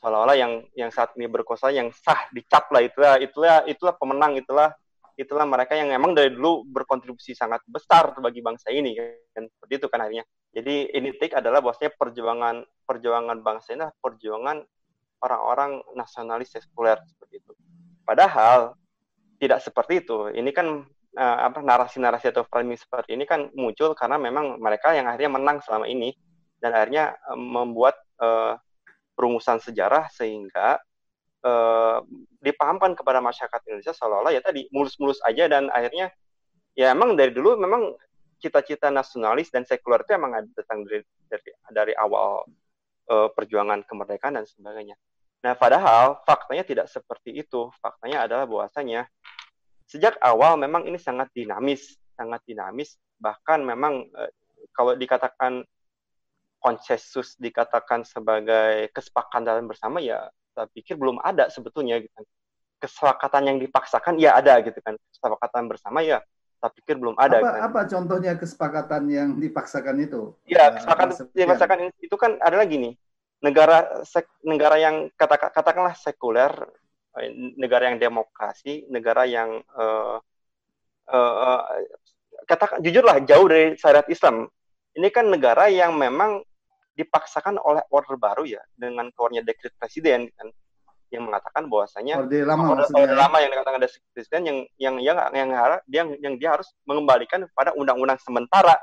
Seolah-olah yang yang saat ini berkuasa yang sah dicap lah itulah itulah itulah pemenang itulah itulah mereka yang memang dari dulu berkontribusi sangat besar bagi bangsa ini kan. Seperti itu kan akhirnya. Jadi ini take adalah bahwasanya perjuangan perjuangan bangsa ini adalah perjuangan orang-orang nasionalis sekuler seperti itu. Padahal tidak seperti itu. Ini kan uh, apa narasi-narasi atau framing seperti ini kan muncul karena memang mereka yang akhirnya menang selama ini dan akhirnya uh, membuat uh, perumusan sejarah sehingga uh, dipahamkan kepada masyarakat Indonesia seolah-olah ya tadi mulus-mulus aja dan akhirnya ya emang dari dulu memang cita-cita nasionalis dan sekuler itu emang ada datang dari dari, dari awal uh, perjuangan kemerdekaan dan sebagainya. Nah, padahal faktanya tidak seperti itu. Faktanya adalah bahwasanya sejak awal memang ini sangat dinamis, sangat dinamis. Bahkan memang uh, kalau dikatakan konsensus dikatakan sebagai kesepakatan bersama ya saya pikir belum ada sebetulnya gitu kan. Kesepakatan yang dipaksakan ya ada gitu kan. Kesepakatan bersama ya saya pikir belum ada. Apa, kan. apa contohnya kesepakatan yang dipaksakan itu? Ya, kesepakatan yang dipaksakan itu kan adalah gini. negara sek, negara yang kata, katakanlah sekuler, eh, negara yang demokrasi, negara yang uh, uh, kata jujurlah jauh dari syariat Islam. Ini kan negara yang memang dipaksakan oleh order baru ya dengan keluarnya dekret presiden kan yang mengatakan bahwasanya orde lama orde, orde lama yang dikatakan dekret presiden yang yang yang yang, yang, yang, yang dia harus mengembalikan pada undang-undang sementara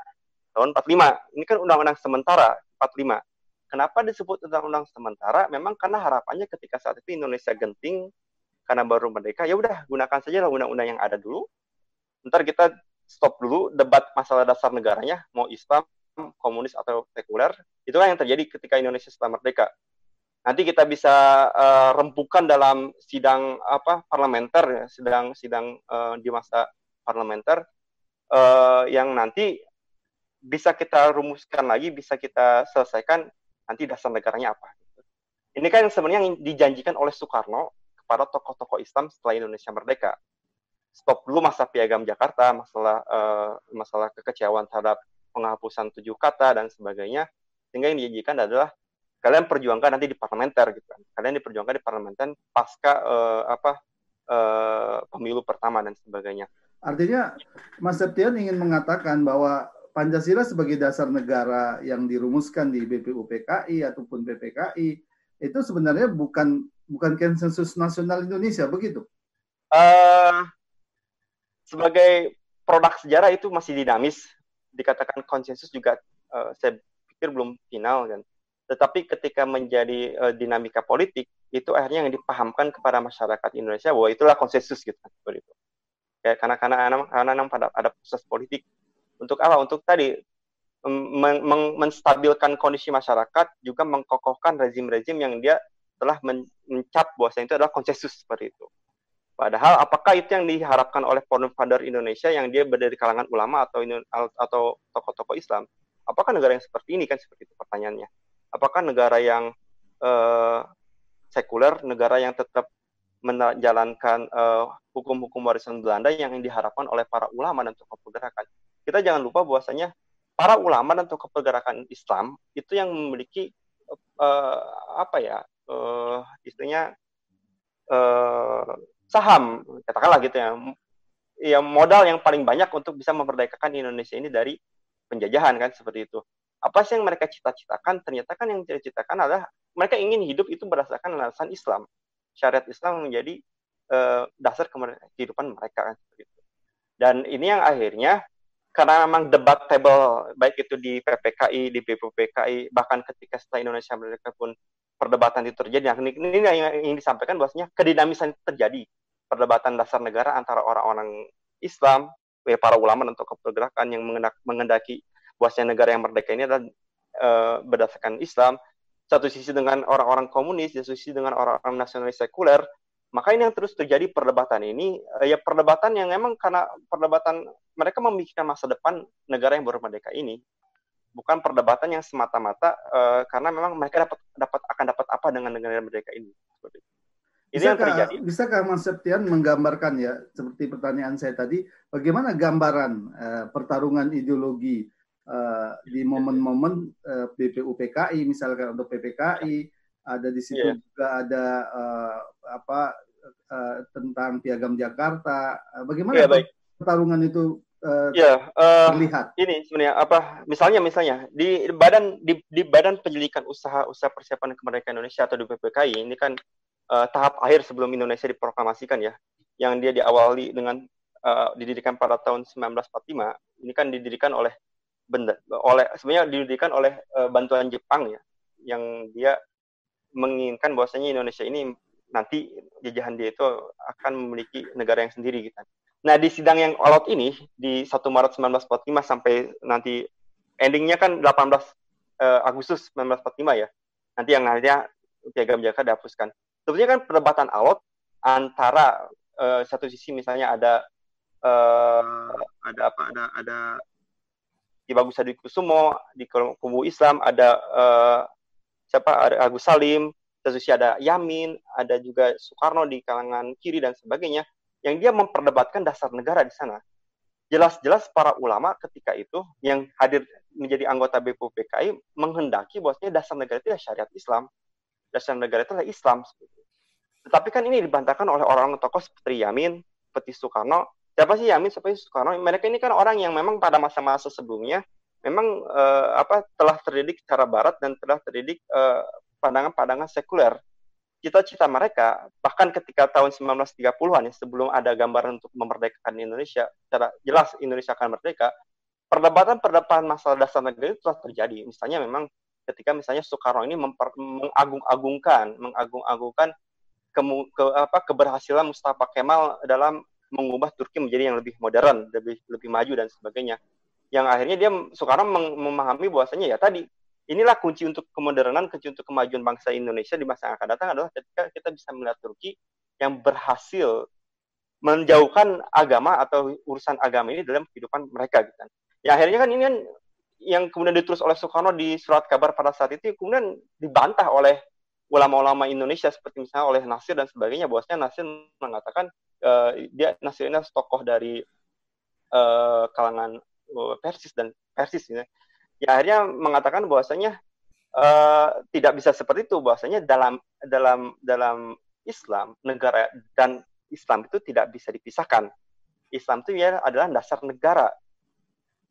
tahun 45. Ini kan undang-undang sementara 45. Kenapa disebut undang-undang sementara? Memang karena harapannya ketika saat itu Indonesia genting karena baru merdeka, ya udah gunakan saja lah undang-undang yang ada dulu. Ntar kita stop dulu debat masalah dasar negaranya, mau Islam, komunis atau sekuler. Itulah yang terjadi ketika Indonesia setelah merdeka. Nanti kita bisa uh, rempukan dalam sidang apa parlementer, ya, sidang sidang uh, di masa parlementer uh, yang nanti bisa kita rumuskan lagi, bisa kita selesaikan nanti dasar negaranya apa. Ini kan sebenarnya yang dijanjikan oleh Soekarno kepada tokoh-tokoh Islam setelah Indonesia merdeka. Stop dulu masa piagam Jakarta, masalah uh, masalah kekecewaan terhadap penghapusan tujuh kata dan sebagainya. Sehingga yang dijanjikan adalah kalian perjuangkan nanti di parlementer gitu kan. Kalian diperjuangkan di parlementer pasca uh, apa uh, pemilu pertama dan sebagainya. Artinya Mas Septian ingin mengatakan bahwa Pancasila sebagai dasar negara yang dirumuskan di BPUPKI ataupun PPKI itu sebenarnya bukan bukan konsensus nasional Indonesia begitu? Uh, sebagai produk sejarah itu masih dinamis, dikatakan konsensus juga uh, saya pikir belum final kan. Tetapi ketika menjadi uh, dinamika politik itu akhirnya yang dipahamkan kepada masyarakat Indonesia bahwa itulah konsensus gitu seperti itu. Kayak karena karena karena, karena pada ada proses politik untuk apa? Untuk tadi men men menstabilkan kondisi masyarakat, juga mengkokohkan rezim-rezim yang dia telah mencap bahwa itu adalah konsensus seperti itu. Padahal apakah itu yang diharapkan oleh founder Indonesia yang dia berada di kalangan ulama atau atau tokoh-tokoh Islam? Apakah negara yang seperti ini kan seperti itu pertanyaannya? Apakah negara yang uh, sekuler, negara yang tetap menjalankan uh, hukum-hukum warisan Belanda yang diharapkan oleh para ulama dan tokoh pergerakan? kita jangan lupa bahwasanya para ulama dan tokoh pergerakan Islam itu yang memiliki uh, apa ya uh, istilahnya uh, saham katakanlah gitu ya. Ya modal yang paling banyak untuk bisa memerdekakan Indonesia ini dari penjajahan kan seperti itu. Apa sih yang mereka cita-citakan? Ternyata kan yang cita-citakan adalah mereka ingin hidup itu berdasarkan landasan Islam. Syariat Islam menjadi uh, dasar kehidupan mereka kan seperti itu. Dan ini yang akhirnya karena memang debatable baik itu di PPKI, di BPPKI, bahkan ketika setelah Indonesia merdeka pun perdebatan itu terjadi. Nah, ini, ini yang ingin disampaikan bahwasanya kedinamisan itu terjadi perdebatan dasar negara antara orang-orang Islam, ya, para ulama dan tokoh pergerakan yang mengendaki bahwasanya negara yang merdeka ini adalah e, berdasarkan Islam. Satu sisi dengan orang-orang komunis, satu sisi dengan orang-orang nasionalis sekuler, maka ini yang terus terjadi perdebatan ini eh, ya perdebatan yang memang karena perdebatan mereka memikirkan masa depan negara yang baru merdeka ini bukan perdebatan yang semata-mata uh, karena memang mereka dapat dapat akan dapat apa dengan negara merdeka ini seperti itu. Ini yang terjadi. Bisakah Mas Septian menggambarkan ya seperti pertanyaan saya tadi bagaimana gambaran uh, pertarungan ideologi uh, di momen-momen uh, BPUPKI misalkan untuk PPKI ada di situ yeah. juga ada uh, apa uh, tentang piagam Jakarta. Bagaimana yeah, baik. pertarungan itu uh, yeah, uh, terlihat? Ini sebenarnya apa? Misalnya misalnya di badan di, di badan penyelidikan usaha usaha persiapan kemerdekaan Indonesia atau di BPKI ini kan uh, tahap akhir sebelum Indonesia diproklamasikan ya, yang dia diawali dengan uh, didirikan pada tahun 1945. Ini kan didirikan oleh benda oleh sebenarnya didirikan oleh uh, bantuan Jepang ya, yang dia menginginkan bahwasanya Indonesia ini nanti jajahan dia itu akan memiliki negara yang sendiri gitu. Nah di sidang yang all ini di 1 Maret 1945 sampai nanti endingnya kan 18 uh, eh, Agustus 1945 ya. Nanti yang akhirnya piagam Jakarta dihapuskan. Sebetulnya kan perdebatan alot antara uh, satu sisi misalnya ada uh, ada apa ada ada di Bagus Hadi Kusumo di kubu Islam ada uh, siapa ada Agus Salim, terus ada Yamin, ada juga Soekarno di kalangan kiri dan sebagainya, yang dia memperdebatkan dasar negara di sana. jelas-jelas para ulama ketika itu yang hadir menjadi anggota BPUPKI menghendaki bahwasanya dasar negara itu adalah syariat Islam. Dasar negara itu adalah Islam. Tetapi kan ini dibantahkan oleh orang-orang tokoh seperti Yamin, seperti Soekarno. Siapa sih Yamin, seperti Soekarno? Mereka ini kan orang yang memang pada masa-masa sebelumnya memang uh, apa telah terdidik secara barat dan telah terdidik uh, pandangan-pandangan sekuler cita-cita mereka bahkan ketika tahun 1930-an ya sebelum ada gambaran untuk memerdekakan Indonesia secara jelas Indonesia akan merdeka perdebatan-perdebatan masalah dasar negara itu telah terjadi. Misalnya memang ketika misalnya Soekarno ini mengagung-agungkan mengagung-agungkan ke, ke apa keberhasilan Mustafa Kemal dalam mengubah Turki menjadi yang lebih modern lebih lebih maju dan sebagainya. Yang akhirnya dia Soekarno memahami bahwasanya ya tadi inilah kunci untuk kemodernan, kunci untuk kemajuan bangsa Indonesia di masa yang akan datang adalah ketika kita bisa melihat Turki yang berhasil menjauhkan agama atau urusan agama ini dalam kehidupan mereka gitu kan. Ya akhirnya kan ini kan yang kemudian ditulis oleh Soekarno di surat kabar pada saat itu kemudian dibantah oleh ulama-ulama Indonesia seperti misalnya oleh Nasir dan sebagainya bahwasanya Nasir mengatakan uh, dia Nasir ini tokoh dari uh, kalangan uh, Persis dan Persis ya ya akhirnya mengatakan bahwasanya uh, tidak bisa seperti itu bahwasanya dalam dalam dalam Islam negara dan Islam itu tidak bisa dipisahkan. Islam itu ya adalah dasar negara.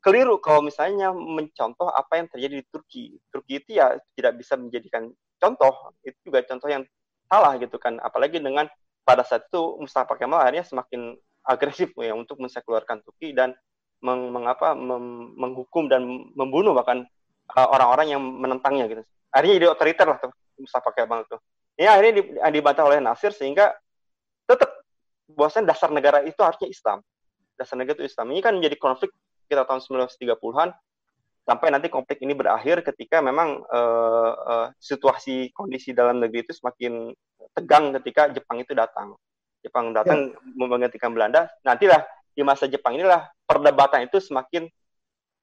Keliru kalau misalnya mencontoh apa yang terjadi di Turki. Turki itu ya tidak bisa menjadikan contoh. Itu juga contoh yang salah gitu kan. Apalagi dengan pada saat itu Mustafa Kemal akhirnya semakin agresif ya untuk mensekularkan Turki dan meng, mengapa mem, menghukum dan membunuh bahkan uh, orang-orang uh, yang menentangnya gitu. Akhirnya jadi otoriter lah tuh Mustafa Kemal itu. Ini akhirnya dibantah oleh Nasir sehingga tetap bahwasan dasar negara itu harusnya Islam. Dasar negara itu Islam. Ini kan menjadi konflik kita tahun 1930-an sampai nanti konflik ini berakhir ketika memang uh, uh, situasi kondisi dalam negeri itu semakin tegang ketika Jepang itu datang. Jepang datang ya. menggantikan Belanda. Nantilah di masa Jepang inilah perdebatan itu semakin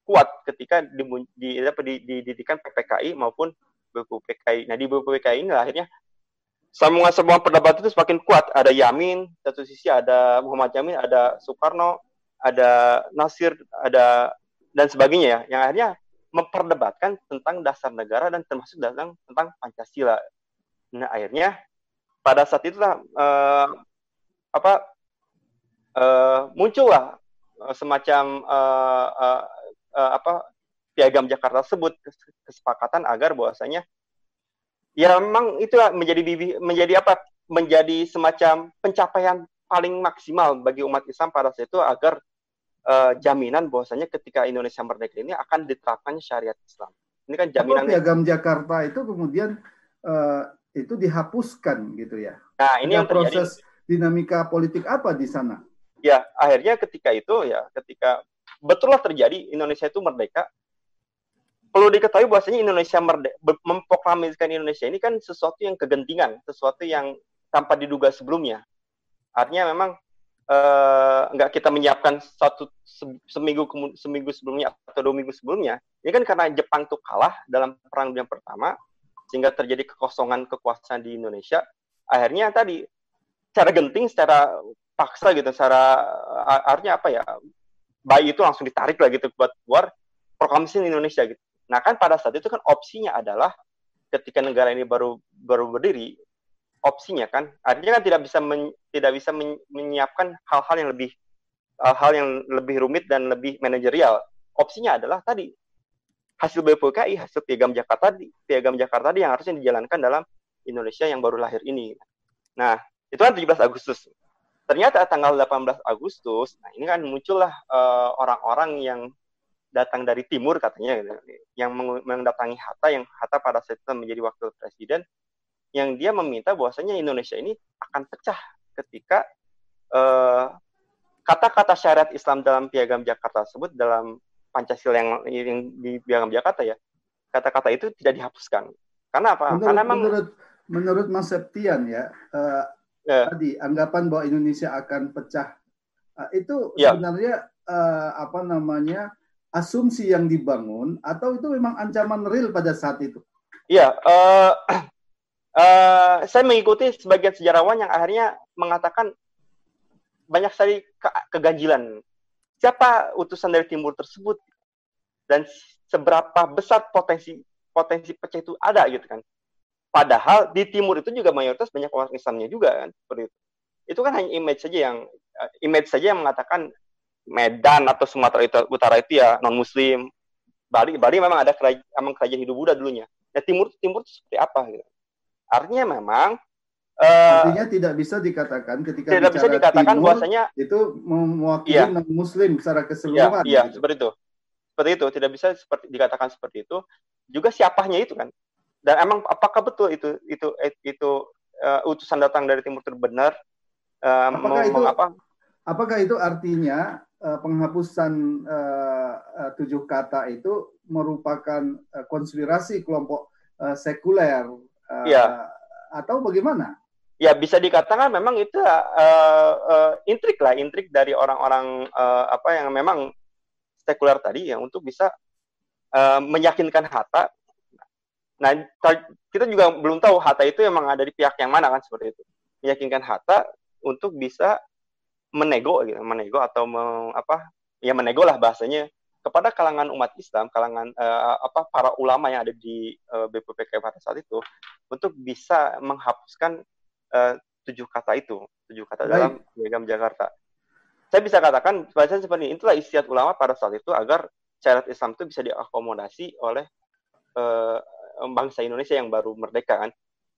kuat ketika di, di, di, di, didikan PPKI maupun BPUPKI. Nah di BPUPKI ini akhirnya semua semua perdebatan itu semakin kuat. Ada Yamin, satu sisi ada Muhammad Yamin, ada Soekarno, ada Nasir, ada dan sebagainya ya, yang akhirnya memperdebatkan tentang dasar negara dan termasuk tentang tentang Pancasila. Nah akhirnya pada saat itulah uh, apa uh, muncullah uh, semacam uh, uh, uh, apa piagam Jakarta tersebut kesepakatan agar bahwasanya ya memang itu menjadi menjadi apa menjadi semacam pencapaian paling maksimal bagi umat Islam pada saat itu agar uh, jaminan bahwasanya ketika Indonesia merdeka ini akan diterapkan syariat Islam. Ini kan jaminan piagam Jakarta itu kemudian uh, itu dihapuskan gitu ya. Nah, ini Ada yang terjadi. proses dinamika politik apa di sana? Ya akhirnya ketika itu ya ketika betullah terjadi Indonesia itu merdeka. Perlu diketahui bahwasanya Indonesia merdeka memproklamasikan Indonesia ini kan sesuatu yang kegentingan sesuatu yang tanpa diduga sebelumnya. Artinya memang eh, nggak kita menyiapkan satu seminggu seminggu sebelumnya atau dua minggu sebelumnya ini kan karena Jepang tuh kalah dalam perang dunia pertama sehingga terjadi kekosongan kekuasaan di Indonesia. Akhirnya tadi secara genting secara paksa gitu secara artinya apa ya bayi itu langsung ditarik lah gitu buat keluar proklamasi Indonesia gitu. Nah kan pada saat itu kan opsinya adalah ketika negara ini baru baru berdiri opsinya kan artinya kan tidak bisa men, tidak bisa men, menyiapkan hal-hal yang lebih hal yang lebih rumit dan lebih manajerial. Opsinya adalah tadi hasil BPKI, hasil piagam Jakarta tadi, piagam Jakarta tadi yang harusnya dijalankan dalam Indonesia yang baru lahir ini. Nah, itu kan 17 Agustus ternyata tanggal 18 Agustus, nah ini kan muncullah uh, orang-orang yang datang dari timur katanya gitu, yang mendatangi Hatta yang Hatta pada saat itu menjadi wakil presiden yang dia meminta bahwasanya Indonesia ini akan pecah ketika eh, kata-kata syariat Islam dalam piagam Jakarta tersebut dalam Pancasila yang, yang di piagam Jakarta ya kata-kata itu tidak dihapuskan karena apa? Menurut, karena memang menurut menurut Mas Septian ya uh, yeah. tadi anggapan bahwa Indonesia akan pecah uh, itu yeah. sebenarnya uh, apa namanya asumsi yang dibangun atau itu memang ancaman real pada saat itu? Iya, uh, uh, saya mengikuti sebagian sejarawan yang akhirnya mengatakan banyak sekali ke keganjilan siapa utusan dari timur tersebut dan seberapa besar potensi potensi pecah itu ada gitu kan. Padahal di timur itu juga mayoritas banyak orang Islamnya juga kan seperti itu. Itu kan hanya image saja yang uh, image saja yang mengatakan Medan atau Sumatera Utara itu ya non Muslim. Bali Bali memang ada kerajaan, memang kerajaan Hindu Buddha dulunya. Ya timur timur itu seperti apa gitu. Artinya memang Uh, Artinya tidak bisa dikatakan ketika tidak bisa dikatakan timur, bahwasanya itu mewakili iya, non Muslim secara keseluruhan. Iya, iya gitu. seperti itu. Seperti itu tidak bisa seperti dikatakan seperti itu. Juga siapanya itu kan dan emang apakah betul itu itu itu uh, utusan datang dari timur itu benar? Uh, apakah itu apa apakah itu artinya uh, penghapusan uh, uh, tujuh kata itu merupakan uh, konspirasi kelompok uh, sekuler uh, ya. atau bagaimana? Ya bisa dikatakan memang itu uh, uh, intrik lah intrik dari orang-orang uh, apa yang memang sekuler tadi ya untuk bisa uh, meyakinkan Hatta Nah, kita juga belum tahu Hatta itu emang ada di pihak yang mana kan seperti itu. Meyakinkan Hatta untuk bisa menego gitu, menego atau me, apa? Ya menego lah bahasanya kepada kalangan umat Islam, kalangan uh, apa para ulama yang ada di uh, eh, BPPK pada saat itu untuk bisa menghapuskan uh, tujuh kata itu, tujuh kata Baik. dalam piagam Jakarta. Saya bisa katakan bahasa seperti ini, itulah istiadat ulama pada saat itu agar syariat Islam itu bisa diakomodasi oleh uh, bangsa Indonesia yang baru merdeka kan?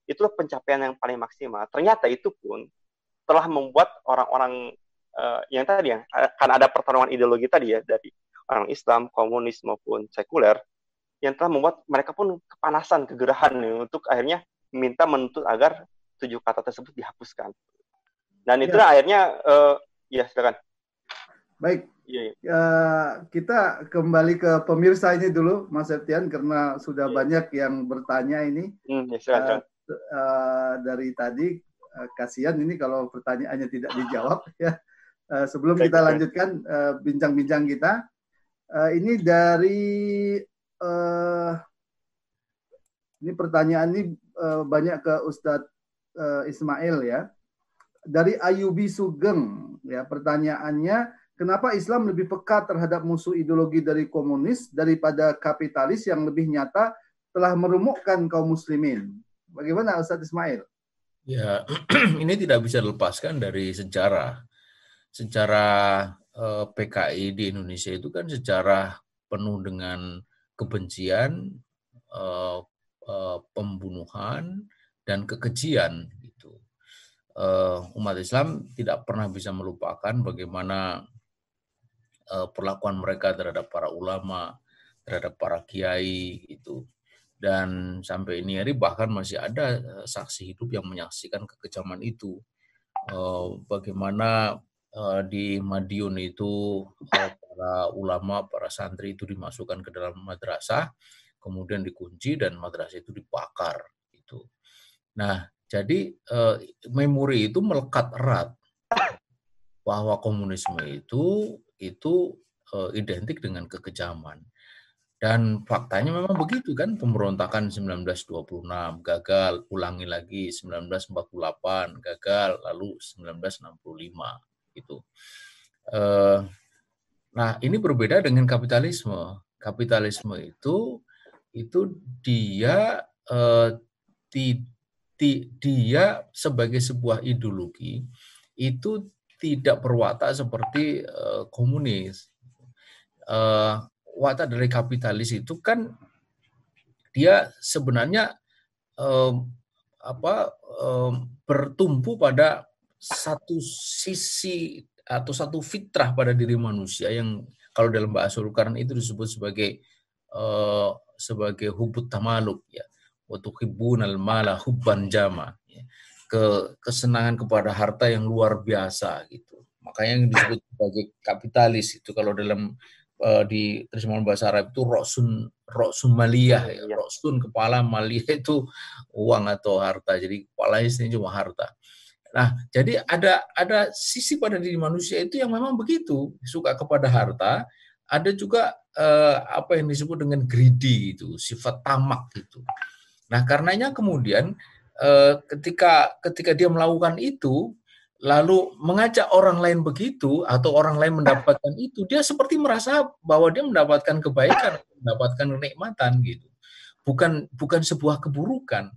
Itulah pencapaian yang paling maksimal. Ternyata itu pun telah membuat orang-orang uh, yang tadi ya kan ada pertarungan ideologi tadi ya dari orang Islam komunis maupun sekuler yang telah membuat mereka pun kepanasan kegerahan nih, untuk akhirnya minta menuntut agar tujuh kata tersebut dihapuskan. Dan itulah ya. akhirnya uh, ya silakan. Baik Iya, iya. Ya, kita kembali ke pemirsa ini dulu, Mas Septian, karena sudah iya. banyak yang bertanya ini. Hmm, ya, uh, uh, dari tadi, uh, kasihan ini kalau pertanyaannya tidak dijawab. <laughs> ya. Uh, sebelum kita lanjutkan bincang-bincang uh, kita, uh, ini dari uh, ini pertanyaan ini uh, banyak ke Ustadz uh, Ismail ya. Dari Ayubi Sugeng ya pertanyaannya Kenapa Islam lebih peka terhadap musuh ideologi dari komunis daripada kapitalis yang lebih nyata telah merumukkan kaum muslimin? Bagaimana Ustaz Ismail? Ya, <clears throat> ini tidak bisa dilepaskan dari sejarah. Sejarah eh, PKI di Indonesia itu kan sejarah penuh dengan kebencian, eh, eh, pembunuhan, dan kekejian. Gitu. Eh, umat Islam tidak pernah bisa melupakan bagaimana uh, perlakuan mereka terhadap para ulama, terhadap para kiai itu. Dan sampai ini hari bahkan masih ada uh, saksi hidup yang menyaksikan kekejaman itu. Uh, bagaimana di Madiun itu para ulama, para santri itu dimasukkan ke dalam madrasah, kemudian dikunci dan madrasah itu dibakar. Itu. Nah, jadi memori itu melekat erat bahwa komunisme itu itu uh, identik dengan kekejaman. Dan faktanya memang begitu kan, pemberontakan 1926 gagal, ulangi lagi 1948 gagal, lalu 1965 gitu. Uh, nah ini berbeda dengan kapitalisme. Kapitalisme itu itu dia uh, ti, ti, dia sebagai sebuah ideologi itu tidak berwatak seperti uh, komunis. Uh, watak dari kapitalis itu kan dia sebenarnya um, apa um, bertumpu pada satu sisi atau satu fitrah pada diri manusia yang kalau dalam bahasa Al-Quran itu disebut sebagai uh, sebagai hubut tamaluk ya waktu hibun al mala hubban jama ya ke kesenangan kepada harta yang luar biasa gitu. Makanya yang disebut sebagai kapitalis itu kalau dalam uh, di terjemahan bahasa Arab itu roksun roksun maliyah ya. Iya. Roksun kepala maliyah itu uang atau harta. Jadi kepala ini cuma harta. Nah, jadi ada ada sisi pada diri manusia itu yang memang begitu, suka kepada harta, ada juga uh, apa yang disebut dengan greedy itu, sifat tamak itu. Nah, karenanya kemudian Eh, ketika ketika dia melakukan itu lalu mengajak orang lain begitu atau orang lain mendapatkan itu, dia seperti merasa bahwa dia mendapatkan kebaikan, mendapatkan kenikmatan gitu. Bukan bukan sebuah keburukan.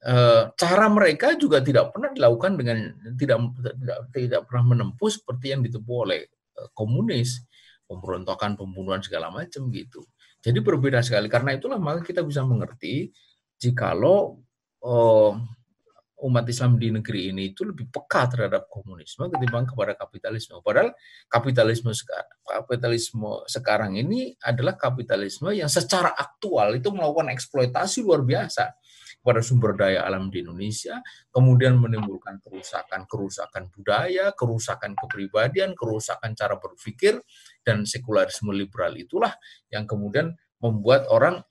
E, cara mereka juga tidak pernah dilakukan dengan tidak tidak tidak pernah menempuh seperti yang ditempuh oleh e, komunis, pemberontakan, pembunuhan segala macam gitu. Jadi berbeda sekali. Karena itulah maka kita bisa mengerti jikalau oh, umat Islam di negeri ini itu lebih peka terhadap komunisme ketimbang kepada kapitalisme. Padahal kapitalisme sekarang, kapitalisme sekarang ini adalah kapitalisme yang secara aktual itu melakukan eksploitasi luar biasa pada sumber daya alam di Indonesia, kemudian menimbulkan kerusakan-kerusakan budaya, kerusakan kepribadian, kerusakan cara berpikir, dan sekularisme liberal itulah yang kemudian membuat orang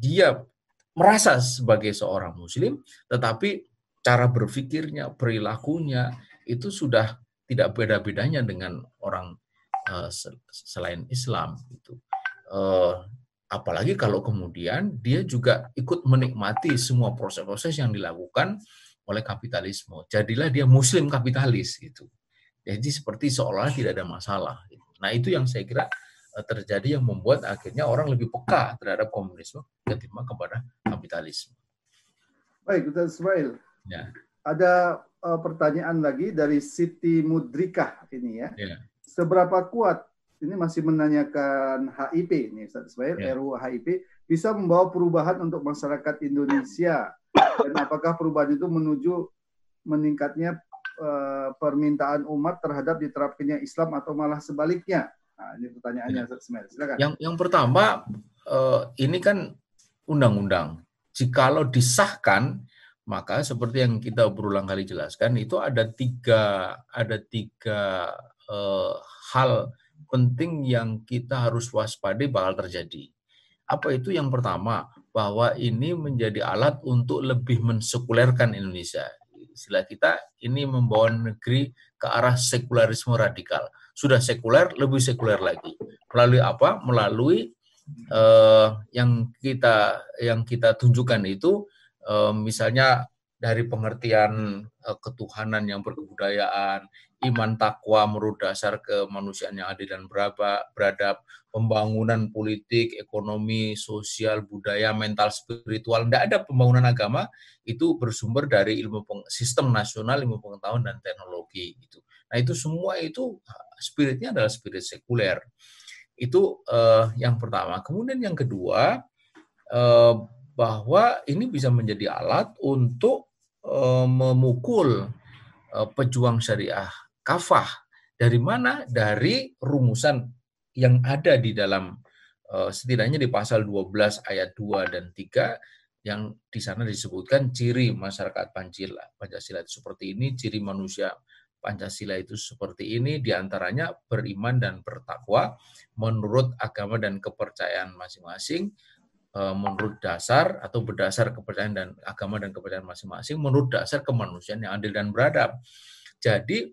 dia merasa sebagai seorang muslim, tetapi cara berpikirnya, perilakunya itu sudah tidak beda-bedanya dengan orang uh, selain Islam itu. Uh, apalagi kalau kemudian dia juga ikut menikmati semua proses-proses yang dilakukan oleh kapitalisme. Jadilah dia muslim kapitalis gitu. Jadi seperti seolah tidak ada masalah. Gitu. Nah itu yang saya kira terjadi yang membuat akhirnya orang lebih peka terhadap komunisme ketimbang kepada kapitalisme. Baik, Dr. Ismail. Ya. Ada uh, pertanyaan lagi dari Siti Mudrika ini ya. ya. Seberapa kuat ini masih menanyakan HIP ini Ustaz Ismail, ya. RUU HIP bisa membawa perubahan untuk masyarakat Indonesia dan apakah perubahan itu menuju meningkatnya uh, permintaan umat terhadap diterapkannya Islam atau malah sebaliknya? Nah, ini pertanyaannya ya. Silakan. Yang yang pertama uh, ini kan undang-undang. Jikalau disahkan maka seperti yang kita berulang kali jelaskan itu ada tiga ada tiga uh, hal penting yang kita harus waspadai bakal terjadi. Apa itu? Yang pertama, bahwa ini menjadi alat untuk lebih mensekulerkan Indonesia. Istilah kita ini membawa negeri ke arah sekularisme radikal. Sudah sekuler, lebih sekuler lagi. Melalui apa? Melalui uh, yang kita yang kita tunjukkan itu misalnya dari pengertian ketuhanan yang berkebudayaan, iman takwa menurut dasar kemanusiaan yang adil dan beradab, pembangunan politik, ekonomi, sosial, budaya, mental, spiritual. Tidak ada pembangunan agama itu bersumber dari ilmu sistem nasional, ilmu pengetahuan dan teknologi. Gitu. Nah itu semua itu spiritnya adalah spirit sekuler. Itu uh, yang pertama. Kemudian yang kedua, uh, bahwa ini bisa menjadi alat untuk uh, memukul uh, pejuang syariah kafah. Dari mana? Dari rumusan yang ada di dalam uh, setidaknya di pasal 12 ayat 2 dan 3 yang di sana disebutkan ciri masyarakat Pancasila, Pancasila itu seperti ini, ciri manusia Pancasila itu seperti ini, di antaranya beriman dan bertakwa menurut agama dan kepercayaan masing-masing, Eh, menurut dasar atau berdasar kepercayaan dan agama dan kepercayaan masing-masing menurut dasar kemanusiaan yang adil dan beradab. Jadi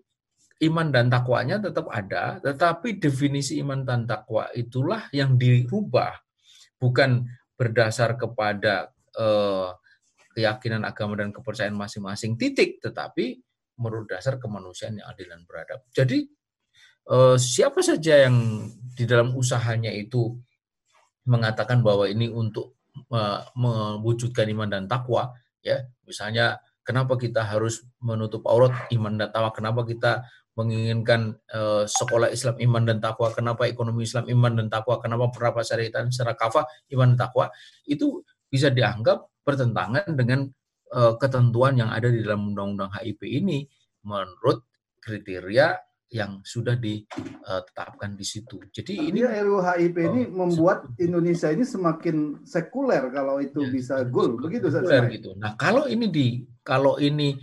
iman dan takwanya tetap ada, tetapi definisi iman dan takwa itulah yang dirubah, bukan berdasar kepada eh, keyakinan agama dan kepercayaan masing-masing titik, tetapi menurut dasar kemanusiaan yang adil dan beradab. Jadi eh, siapa saja yang di dalam usahanya itu mengatakan bahwa ini untuk mewujudkan iman dan takwa ya misalnya kenapa kita harus menutup aurat iman dan takwa? Kenapa kita menginginkan uh, sekolah Islam iman dan takwa? Kenapa ekonomi Islam iman dan takwa? Kenapa berapa syariatan secara kafah iman dan takwa? Itu bisa dianggap bertentangan dengan uh, ketentuan yang ada di dalam undang-undang HIP ini menurut kriteria yang sudah ditetapkan di situ. Jadi ini RUU HIP ini oh, membuat Indonesia ini semakin sekuler kalau itu ya, bisa goal begitu sekuler gitu. Nah, kalau ini di kalau ini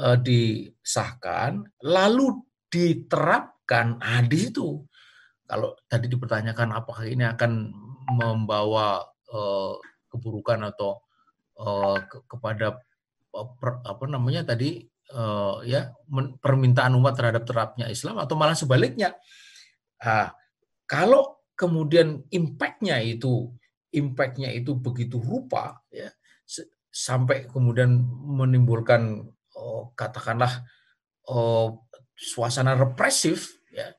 uh, disahkan lalu diterapkan ah di situ kalau tadi dipertanyakan apakah ini akan membawa uh, keburukan atau uh, ke, kepada uh, per, apa namanya tadi uh, ya permintaan umat terhadap terapnya Islam atau malah sebaliknya. Nah, kalau kemudian impactnya itu impactnya itu begitu rupa ya sampai kemudian menimbulkan oh, katakanlah uh, suasana represif ya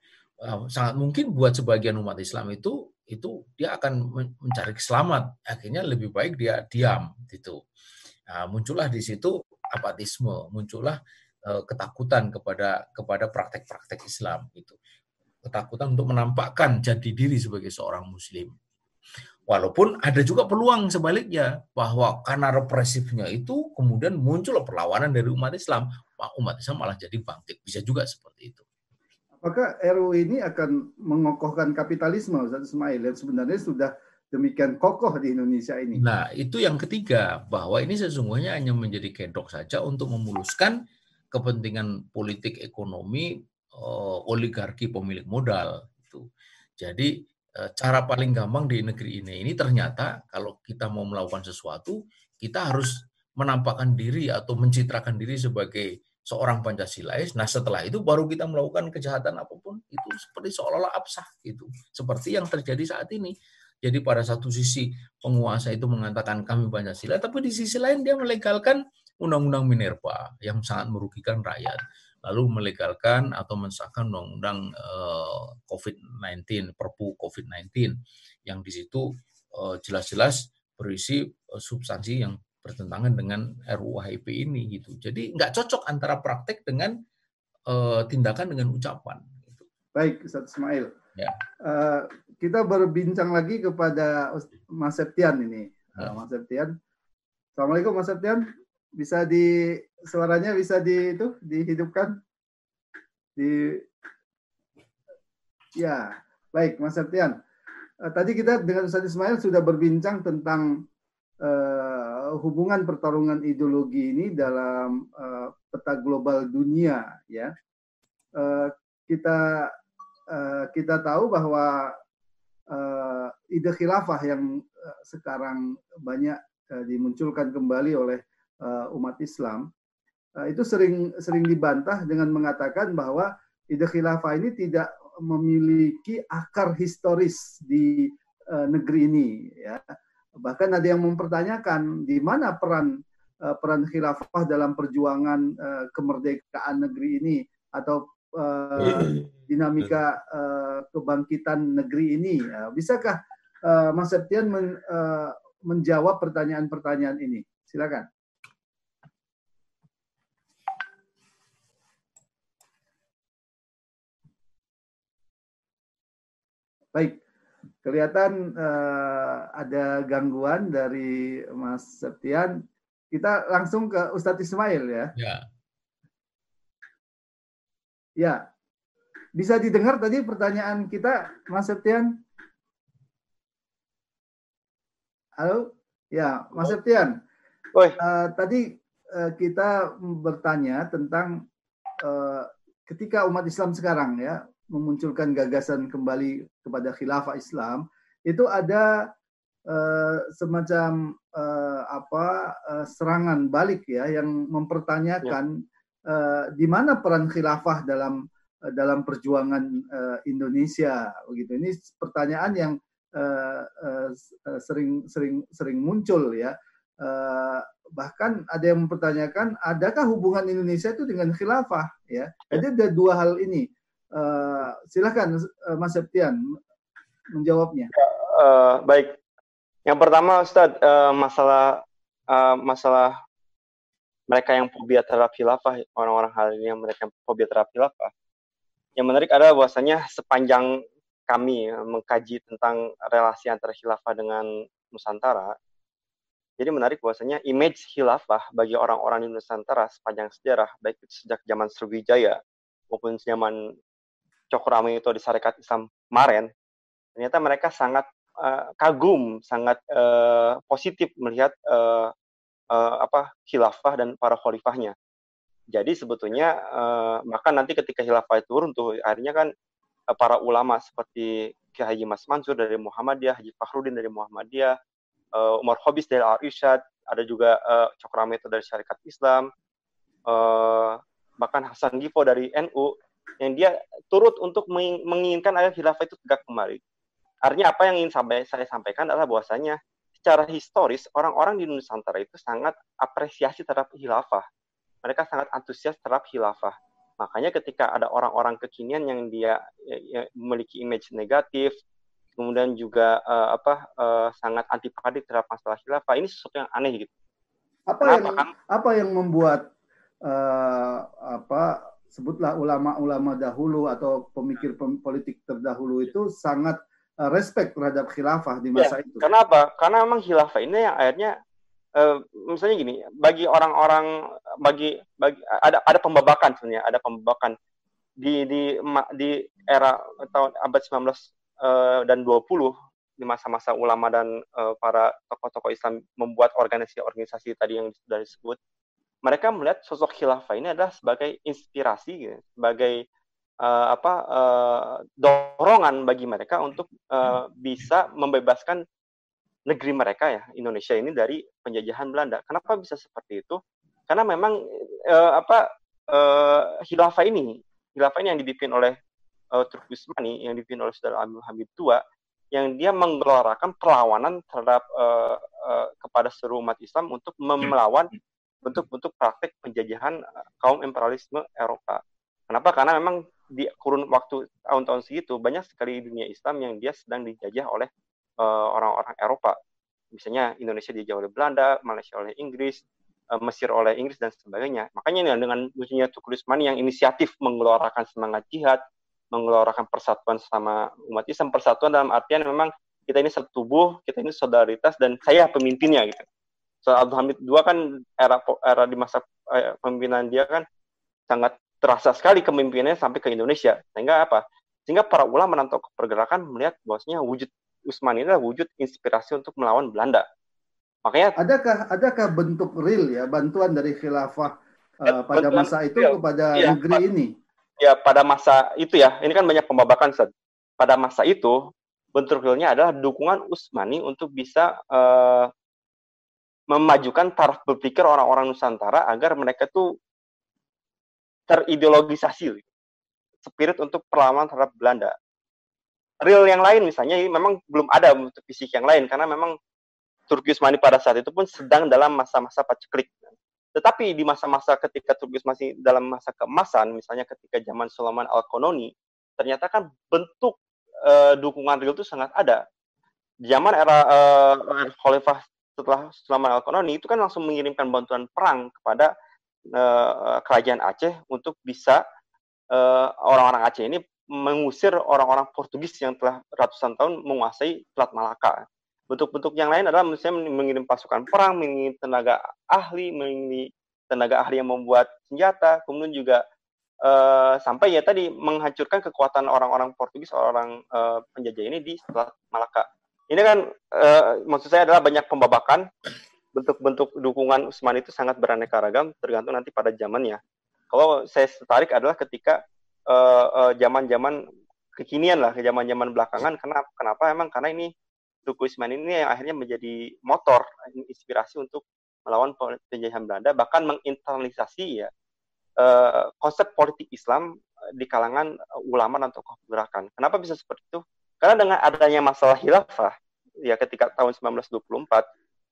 uh, sangat mungkin buat sebagian umat Islam itu itu dia akan mencari keselamat akhirnya lebih baik dia diam gitu nah, muncullah di situ apatisme muncullah uh, ketakutan kepada kepada praktek-praktek Islam gitu ketakutan untuk menampakkan jati diri sebagai seorang muslim Walaupun ada juga peluang sebaliknya bahwa karena represifnya itu kemudian muncul perlawanan dari umat Islam, umat Islam malah jadi bangkit. Bisa juga seperti itu. Apakah RU ini akan mengokohkan kapitalisme, Ustaz Ismail, yang sebenarnya sudah demikian kokoh di Indonesia ini? Nah, itu yang ketiga, bahwa ini sesungguhnya hanya menjadi kedok saja untuk memuluskan kepentingan politik ekonomi uh, oligarki pemilik modal. Itu. Jadi Eh, cara paling gampang di negeri ini ini ternyata kalau kita mau melakukan sesuatu kita harus menampakkan diri atau mencitrakan diri sebagai seorang Pancasilais. Nah setelah itu baru kita melakukan kejahatan apa pun itu seperti seolah-olah absah gitu. Seperti yang terjadi saat ini. Jadi pada satu sisi penguasa itu mengatakan kami Pancasila, tapi di sisi lain dia melegalkan undang-undang Minerva yang sangat merugikan rakyat lalu melegalkan atau mensahkan undang-undang eh, COVID-19, Perpu COVID-19 yang di situ eh, jelas-jelas berisi eh, substansi yang bertentangan dengan RUU HIP ini gitu. Jadi nggak cocok antara praktek dengan tindakan dengan ucapan. Gitu. Baik, Ustaz Ismail. Ya. Uh, kita berbincang lagi kepada Mas Septian ini. Ya. Mas Septian. Assalamualaikum Mas Septian. Bisa di suaranya bisa di itu dihidupkan di ya baik Mas Septian uh, tadi kita dengan Ustaz Ismail sudah berbincang tentang uh, hubungan pertarungan ideologi ini dalam uh, peta global dunia ya. Uh, kita uh, kita tahu bahwa uh, ide khilafah yang uh, sekarang banyak uh, dimunculkan kembali oleh uh, umat Islam Eh, itu sering sering dibantah dengan mengatakan bahwa ide khilafah ini tidak memiliki akar historis di uh, negeri ini ya bahkan ada yang mempertanyakan di mana peran uh, peran khilafah dalam perjuangan uh, kemerdekaan negeri ini? Atau uh, <clears throat> dinamika kebangkitan negeri ini? Bisakah Mas Septian men, menjawab pertanyaan-pertanyaan ini? Silakan. Baik, kelihatan uh, ada gangguan dari Mas Septian. Kita langsung ke Ustadz Ismail ya. Ya. Ya. Bisa didengar tadi pertanyaan kita, Mas Septian? Halo? Ya, Mas Septian. Uh, tadi uh, kita bertanya tentang uh, ketika umat Islam sekarang ya memunculkan gagasan kembali kepada khilafah Islam itu ada uh, semacam uh, apa uh, serangan balik ya yang mempertanyakan ya. uh, di mana peran khilafah dalam uh, dalam perjuangan uh, Indonesia begitu ini pertanyaan yang uh, uh, sering sering sering muncul ya uh, bahkan ada yang mempertanyakan adakah hubungan Indonesia itu dengan khilafah ya, ya. jadi ada dua hal ini Uh, silakan uh, Mas Septian menjawabnya. Uh, baik. Yang pertama Ustadz, uh, masalah uh, masalah mereka yang fobia terhadap khilafah, orang-orang hal ini yang mereka fobia terhadap khilafah. Yang menarik adalah bahwasanya sepanjang kami mengkaji tentang relasi antara khilafah dengan Nusantara, jadi menarik bahwasanya image khilafah bagi orang-orang di Nusantara sepanjang sejarah, baik itu sejak zaman Sriwijaya maupun zaman Cokroaming itu di Syarikat Islam kemarin, ternyata mereka sangat uh, kagum, sangat uh, positif melihat uh, uh, apa khilafah dan para khalifahnya. Jadi sebetulnya uh, maka nanti ketika khilafah itu turun tuh akhirnya kan uh, para ulama seperti Kiai Haji Mas Mansur dari Muhammadiyah, Haji Fakhrudin dari Muhammadiyah, uh, Umar Khobis dari Al Irsyad, ada juga uh, Cokroaming itu dari Syarikat Islam, uh, bahkan Hasan Gipo dari NU yang dia turut untuk menginginkan agar khilafah itu tegak kembali. Artinya apa yang ingin sampai saya sampaikan adalah bahwasanya secara historis orang-orang di Nusantara itu sangat apresiasi terhadap khilafah. Mereka sangat antusias terhadap khilafah. Makanya ketika ada orang-orang kekinian yang dia ya, ya, memiliki image negatif, kemudian juga uh, apa uh, sangat antipatik terhadap masalah khilafah, ini sesuatu yang aneh gitu. Apa Kenapa, yang kan? apa yang membuat uh, apa sebutlah ulama-ulama dahulu atau pemikir politik terdahulu itu sangat uh, respect terhadap khilafah di masa ya, itu. Kenapa? Karena memang khilafah ini yang akhirnya uh, misalnya gini, bagi orang-orang bagi bagi ada ada pembabakan sebenarnya, ada pembabakan di di di era tahun abad 19 uh, eh, dan 20 di masa-masa ulama dan uh, para tokoh-tokoh Islam membuat organisasi-organisasi tadi yang sudah disebut, mereka melihat sosok khilafah ini adalah sebagai inspirasi, gitu, sebagai uh, apa uh, dorongan bagi mereka untuk uh, bisa membebaskan negeri mereka ya Indonesia ini dari penjajahan Belanda. Kenapa bisa seperti itu? Karena memang uh, apa uh, khilafah ini, khilafah ini yang dipimpin oleh uh, Turki Usmani, yang dipimpin oleh Saudara Abdul Hamid II, yang dia menggelorakan perlawanan terhadap uh, uh, kepada seluruh umat Islam untuk melawan bentuk-bentuk praktek penjajahan kaum imperialisme Eropa. Kenapa? Karena memang di kurun waktu tahun-tahun segitu banyak sekali dunia Islam yang dia sedang dijajah oleh Eh, orang-orang uh, Eropa. Misalnya Indonesia dijajah oleh Belanda, Malaysia oleh Inggris, uh, Mesir oleh Inggris dan sebagainya. Makanya dengan munculnya Tukulismani yang inisiatif mengeluarkan semangat jihad, mengeluarkan persatuan sama umat Islam, persatuan dalam artian memang kita ini satu tubuh, kita ini solidaritas dan saya pemimpinnya gitu. So Abdul Hamid II kan era era di masa eh, pemimpinan dia kan sangat terasa sekali kepemimpinannya sampai ke Indonesia. Sehingga apa? Sehingga para ulama tokoh pergerakan melihat bahwasanya wujud Usman ini adalah wujud inspirasi untuk melawan Belanda. Makanya adakah adakah bentuk real ya bantuan dari khilafah uh, pada masa itu real. kepada ya, negeri ini? Ya, pada masa itu ya. Ini kan banyak pembabakan Ustaz. Pada masa itu bentuk realnya adalah dukungan Usmani untuk bisa uh, memajukan taraf berpikir orang-orang Nusantara agar mereka tuh terideologisasi spirit untuk perlawanan terhadap Belanda real yang lain misalnya ini memang belum ada untuk fisik yang lain karena memang Turki Usmani pada saat itu pun sedang dalam masa-masa paceklik. Tetapi di masa-masa ketika Turki Usmani dalam masa keemasan, misalnya ketika zaman Sulaiman Al-Kononi, ternyata kan bentuk uh, dukungan real itu sangat ada. Zaman era uh, Khalifah setelah Sulaiman Al-Kononi itu kan langsung mengirimkan bantuan perang kepada uh, kerajaan Aceh untuk bisa orang-orang uh, Aceh ini mengusir orang-orang Portugis yang telah ratusan tahun menguasai Selat Malaka. Bentuk-bentuk yang lain adalah misalnya mengirim pasukan perang, mengirim tenaga ahli, mengirim tenaga ahli yang membuat senjata, kemudian juga uh, sampai ya tadi menghancurkan kekuatan orang-orang Portugis, orang uh, penjajah ini di Selat Malaka. Ini kan uh, maksud saya adalah banyak pembabakan, bentuk-bentuk dukungan Usman itu sangat beraneka ragam, tergantung nanti pada zamannya. Kalau saya tertarik adalah ketika zaman-zaman uh, uh, kekinian lah, zaman-zaman belakangan. Kenapa? Kenapa? Emang karena ini Tuku Isman ini yang akhirnya menjadi motor, inspirasi untuk melawan penjajahan Belanda, bahkan menginternalisasi ya uh, konsep politik Islam di kalangan ulama dan tokoh gerakan. Kenapa bisa seperti itu? Karena dengan adanya masalah khilafah ya ketika tahun 1924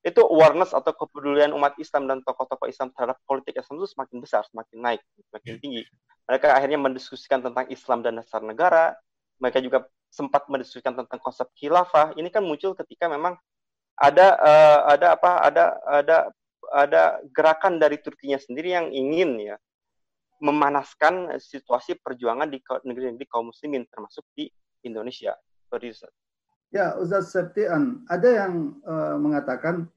itu awareness atau kepedulian umat Islam dan tokoh-tokoh Islam terhadap politik Islam itu semakin besar, semakin naik, semakin tinggi. Mereka akhirnya mendiskusikan tentang Islam dan dasar negara. Mereka juga sempat mendiskusikan tentang konsep khilafah. Ini kan muncul ketika memang ada uh, ada apa ada ada ada gerakan dari Turkinya sendiri yang ingin ya memanaskan situasi perjuangan di negeri-negeri kaum muslimin termasuk di Indonesia. Ya, Ustaz Septian, ada yang uh, mengatakan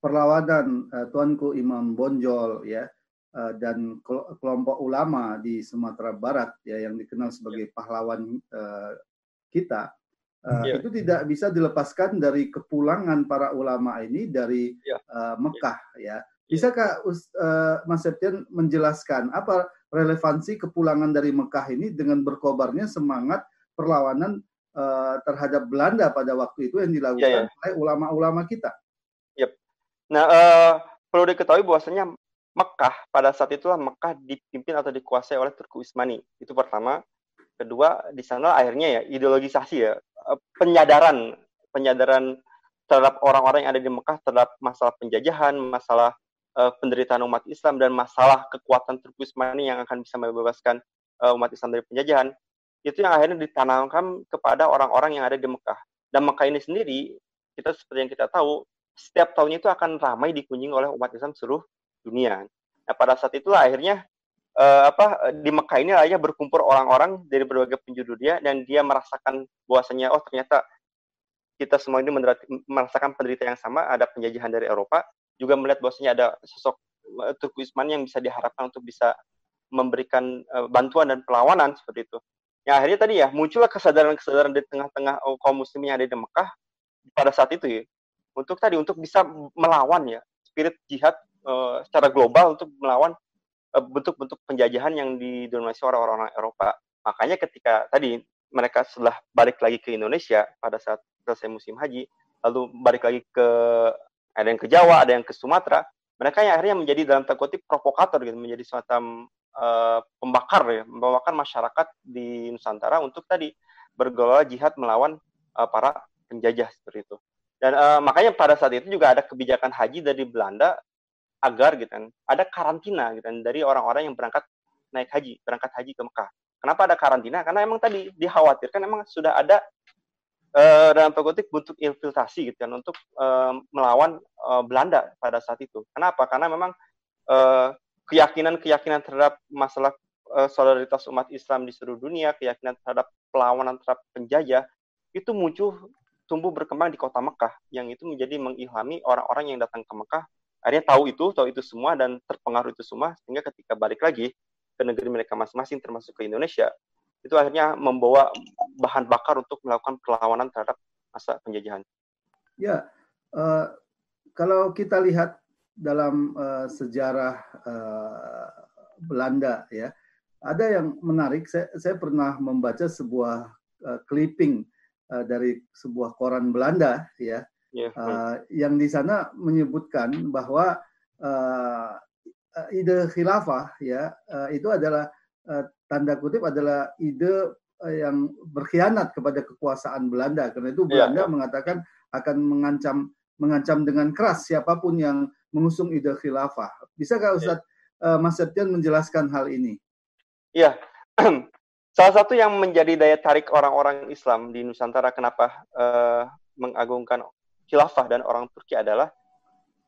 perlawanan uh, Tuanku Imam Bonjol ya uh, dan kelompok ulama di Sumatera Barat ya yang dikenal sebagai pahlawan uh, kita uh, yeah. itu tidak bisa dilepaskan dari kepulangan para ulama ini dari yeah. uh, Mekah ya. Bisakah uh, Mas Septian menjelaskan apa relevansi kepulangan dari Mekah ini dengan berkobarnya semangat perlawanan uh, terhadap Belanda pada waktu itu yang dilakukan yeah, yeah. oleh ulama-ulama kita? Nah, uh, perlu diketahui bahwasanya Mekah pada saat itulah Mekah dipimpin atau dikuasai oleh Turki Utsmani. Itu pertama. Kedua, di sana akhirnya ya ideologisasi ya, uh, penyadaran penyadaran terhadap orang-orang yang ada di Mekah terhadap masalah penjajahan, masalah uh, penderitaan umat Islam dan masalah kekuatan Turki Utsmani yang akan bisa membebaskan uh, umat Islam dari penjajahan itu yang akhirnya ditanamkan kepada orang-orang yang ada di Mekah dan Mekah ini sendiri kita seperti yang kita tahu setiap tahunnya itu akan ramai dikunjungi oleh umat Islam seluruh dunia. Nah pada saat itulah akhirnya uh, apa di Mekah ini akhirnya berkumpul orang-orang dari berbagai penjuru dunia dan dia merasakan bahwasanya oh ternyata kita semua ini merasakan penderitaan yang sama, ada penjajahan dari Eropa, juga melihat bahwasanya ada sosok uh, Turki Utsmani yang bisa diharapkan untuk bisa memberikan uh, bantuan dan perlawanan seperti itu. Ya akhirnya tadi ya muncullah kesadaran-kesadaran di tengah-tengah oh, kaum muslim yang ada di Mekah pada saat itu ya. Untuk tadi untuk bisa melawan ya spirit jihad uh, secara global untuk melawan bentuk-bentuk uh, penjajahan yang didominasi orang-orang Eropa. Makanya ketika tadi mereka setelah balik lagi ke Indonesia pada saat selesai musim haji, lalu balik lagi ke ada yang ke Jawa, ada yang ke Sumatera, mereka yang akhirnya menjadi dalam tanda kutip provokator gitu, menjadi semacam uh, pembakar ya, membakar masyarakat di Nusantara untuk tadi bergelar jihad melawan uh, para penjajah seperti itu. Dan uh, makanya pada saat itu juga ada kebijakan haji dari Belanda agar gitu kan ada karantina gitu kan dari orang-orang yang berangkat naik haji, berangkat haji ke Mekah. Kenapa ada karantina? Karena emang tadi dikhawatirkan emang sudah ada uh, dalam pegotik bentuk infiltrasi gitu kan untuk uh, melawan uh, Belanda pada saat itu. Kenapa? Karena memang keyakinan-keyakinan terhadap masalah uh, solidaritas umat Islam di seluruh dunia, keyakinan terhadap perlawanan terhadap penjajah itu muncul tumbuh berkembang di kota Mekah yang itu menjadi mengilhami orang-orang yang datang ke Mekah akhirnya tahu itu tahu itu semua dan terpengaruh itu semua sehingga ketika balik lagi ke negeri mereka masing-masing termasuk ke Indonesia itu akhirnya membawa bahan bakar untuk melakukan perlawanan terhadap masa penjajahan. Ya, uh, kalau kita lihat dalam uh, sejarah uh, Belanda ya, ada yang menarik. Saya, saya pernah membaca sebuah uh, clipping uh, dari sebuah koran Belanda ya, yeah. Ya, uh, yang di sana menyebutkan bahwa uh, ide khilafah ya uh, itu adalah uh, tanda kutip adalah ide yang berkhianat kepada kekuasaan Belanda karena itu iya, Belanda yeah. mengatakan akan mengancam mengancam dengan keras siapa pun yang mengusung ide khilafah. Bisakah iya. Ustaz yeah. uh, Mas Septian menjelaskan hal ini? Iya. <clears throat> Salah satu yang menjadi daya tarik orang-orang Islam di Nusantara kenapa uh, mengagungkan khilafah dan orang Turki adalah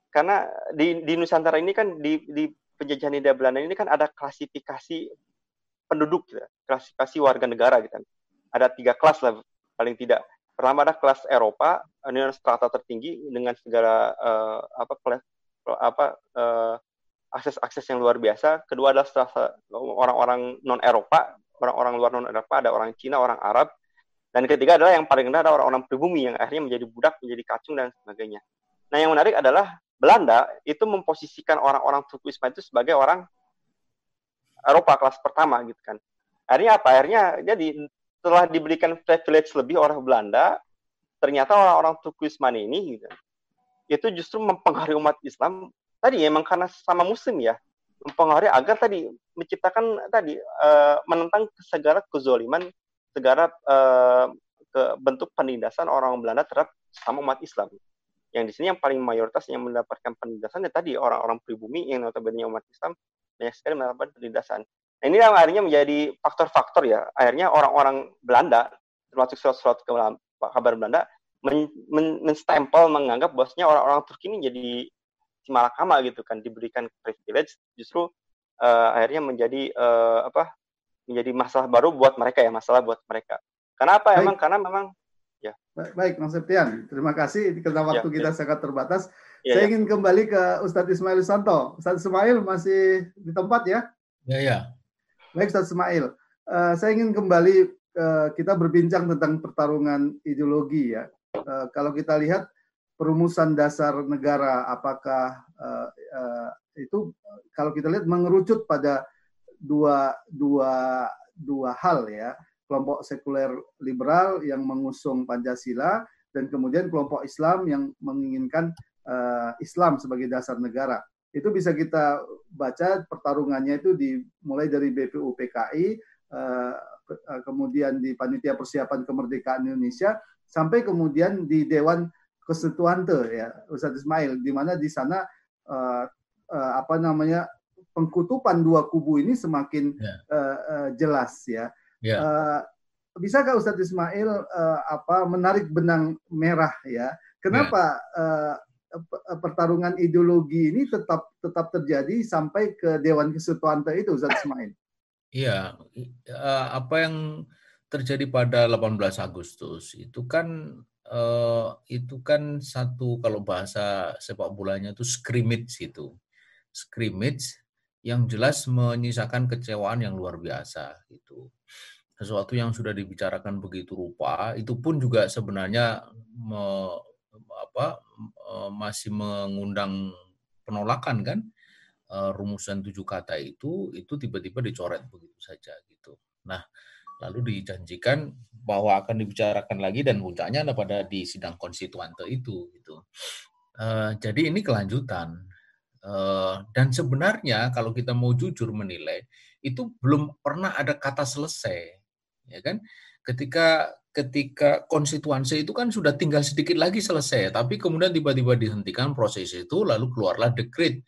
karena di, di Nusantara ini kan di, di penjajahan Hindia Belanda ini kan ada klasifikasi penduduk, gitu, klasifikasi warga negara gitu kan. Ada tiga kelas lah paling tidak. Pertama ada kelas Eropa, ini strata tertinggi dengan segala uh, apa kelas apa akses-akses yang luar biasa. Kedua adalah orang-orang non Eropa, orang-orang luar non Eropa, ada orang Cina, orang Arab. Dan ketiga adalah yang paling rendah ada orang-orang pribumi yang akhirnya menjadi budak, menjadi kacung dan sebagainya. Nah yang menarik adalah Belanda itu memposisikan orang-orang Turkisme itu sebagai orang Eropa kelas pertama gitu kan. Akhirnya apa? Akhirnya jadi setelah diberikan privilege lebih orang Belanda, ternyata orang-orang Turkisman ini gitu, itu justru mempengaruhi umat Islam. Tadi emang karena sama Muslim ya, mempengaruhi agar tadi menciptakan tadi uh, menentang segala kezoliman, segala uh, ke bentuk penindasan orang Belanda terhadap sama umat Islam. Yang di sini yang paling mayoritas yang mendapatkan penindasan ya tadi orang-orang pribumi yang notabene umat Islam banyak sekali melakukan penindasan. Nah, ini yang akhirnya menjadi faktor-faktor ya. Akhirnya orang-orang Belanda, termasuk surat-surat kabar Belanda, men, men, menstempel menganggap bosnya orang-orang Turki ini jadi malakama gitu kan, diberikan privilege, justru uh, akhirnya menjadi uh, apa? menjadi masalah baru buat mereka ya, masalah buat mereka. Kenapa? Baik. Emang karena memang ya. Baik, Mas Septian. Terima kasih karena waktu ya, kita ya. sangat terbatas. Ya, Saya ya. ingin kembali ke Ustadz Ismail Santo. Ustadz Ismail masih di tempat ya? Ya, ya. Baik, Ustadz Ismail. Uh, saya ingin kembali uh, kita berbincang tentang pertarungan ideologi ya. Uh, kalau kita lihat perumusan dasar negara, apakah uh, uh, itu kalau kita lihat mengerucut pada dua dua dua hal ya kelompok sekuler liberal yang mengusung Pancasila dan kemudian kelompok Islam yang menginginkan uh, Islam sebagai dasar negara. Itu bisa kita baca pertarungannya itu dimulai dari BPU PKI, uh, eh, kemudian di Panitia Persiapan Kemerdekaan Indonesia, sampai kemudian di Dewan Konstituante ya Ustadz Ismail, di mana di sana uh, uh, apa namanya pengkutupan dua kubu ini semakin yeah. Ya. uh, uh, jelas ya. Yeah. Ya. Uh, bisakah Ustadz Ismail uh, apa menarik benang merah ya? Kenapa yeah. uh, pertarungan ideologi ini tetap tetap terjadi sampai ke Dewan Kesetuanta itu Ustadz Ismail? Iya, uh, apa yang terjadi pada 18 Agustus itu kan uh, itu kan satu kalau bahasa sepak bolanya itu scrimmage itu. Scrimmage yang jelas menyisakan kecewaan yang luar biasa gitu sesuatu yang sudah dibicarakan begitu rupa itu pun juga sebenarnya me, apa masih mengundang penolakan kan rumusan tujuh kata itu itu tiba-tiba dicoret begitu saja gitu. Nah, lalu dijanjikan bahwa akan dibicarakan lagi dan puncaknya ada pada di sidang konstituante itu gitu. Uh, jadi ini kelanjutan uh, dan sebenarnya kalau kita mau jujur menilai itu belum pernah ada kata selesai ya kan? Ketika ketika konstituansi itu kan sudah tinggal sedikit lagi selesai, tapi kemudian tiba-tiba dihentikan proses itu, lalu keluarlah dekret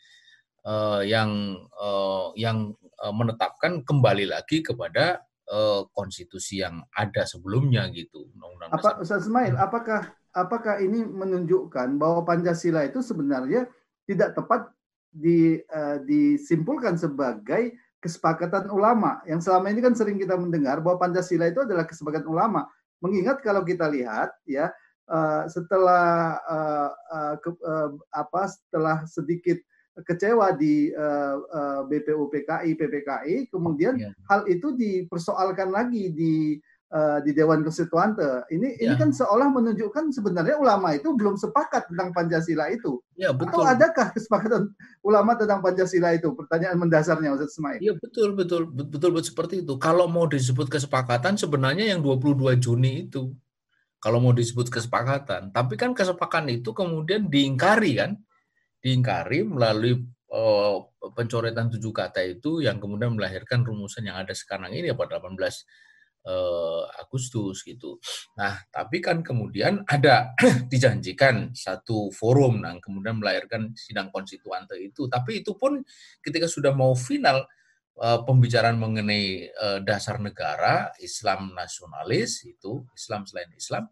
uh, yang uh, yang menetapkan kembali lagi kepada uh, konstitusi yang ada sebelumnya gitu. Undang-undang Apa Ustaz Ismail, hmm. apakah apakah ini menunjukkan bahwa Pancasila itu sebenarnya tidak tepat di, uh, disimpulkan sebagai kesepakatan ulama yang selama ini kan sering kita mendengar bahwa Pancasila itu adalah kesepakatan ulama. Mengingat kalau kita lihat ya uh, setelah uh, uh, ke, uh, apa setelah sedikit kecewa di uh, uh, BPUPKI PPKI kemudian ya. hal itu dipersoalkan lagi di uh, di Dewan Konstituante. Ini ya. ini kan seolah menunjukkan sebenarnya ulama itu belum sepakat tentang Pancasila itu. Ya, betul. Atau adakah kesepakatan ulama tentang Pancasila itu? Pertanyaan mendasarnya Ustaz Ismail. Iya, betul, betul, betul, betul, betul seperti itu. Kalau mau disebut kesepakatan sebenarnya yang 22 Juni itu. Kalau mau disebut kesepakatan, tapi kan kesepakatan itu kemudian diingkari kan? Diingkari melalui uh, pencoretan tujuh kata itu yang kemudian melahirkan rumusan yang ada sekarang ini pada 18 uh, Agustus gitu. Nah, tapi kan kemudian ada <clears throat> dijanjikan satu forum, nah kemudian melahirkan sidang konstituante itu. Tapi itu pun ketika sudah mau final uh, pembicaraan mengenai dasar negara Islam nasionalis itu Islam selain Islam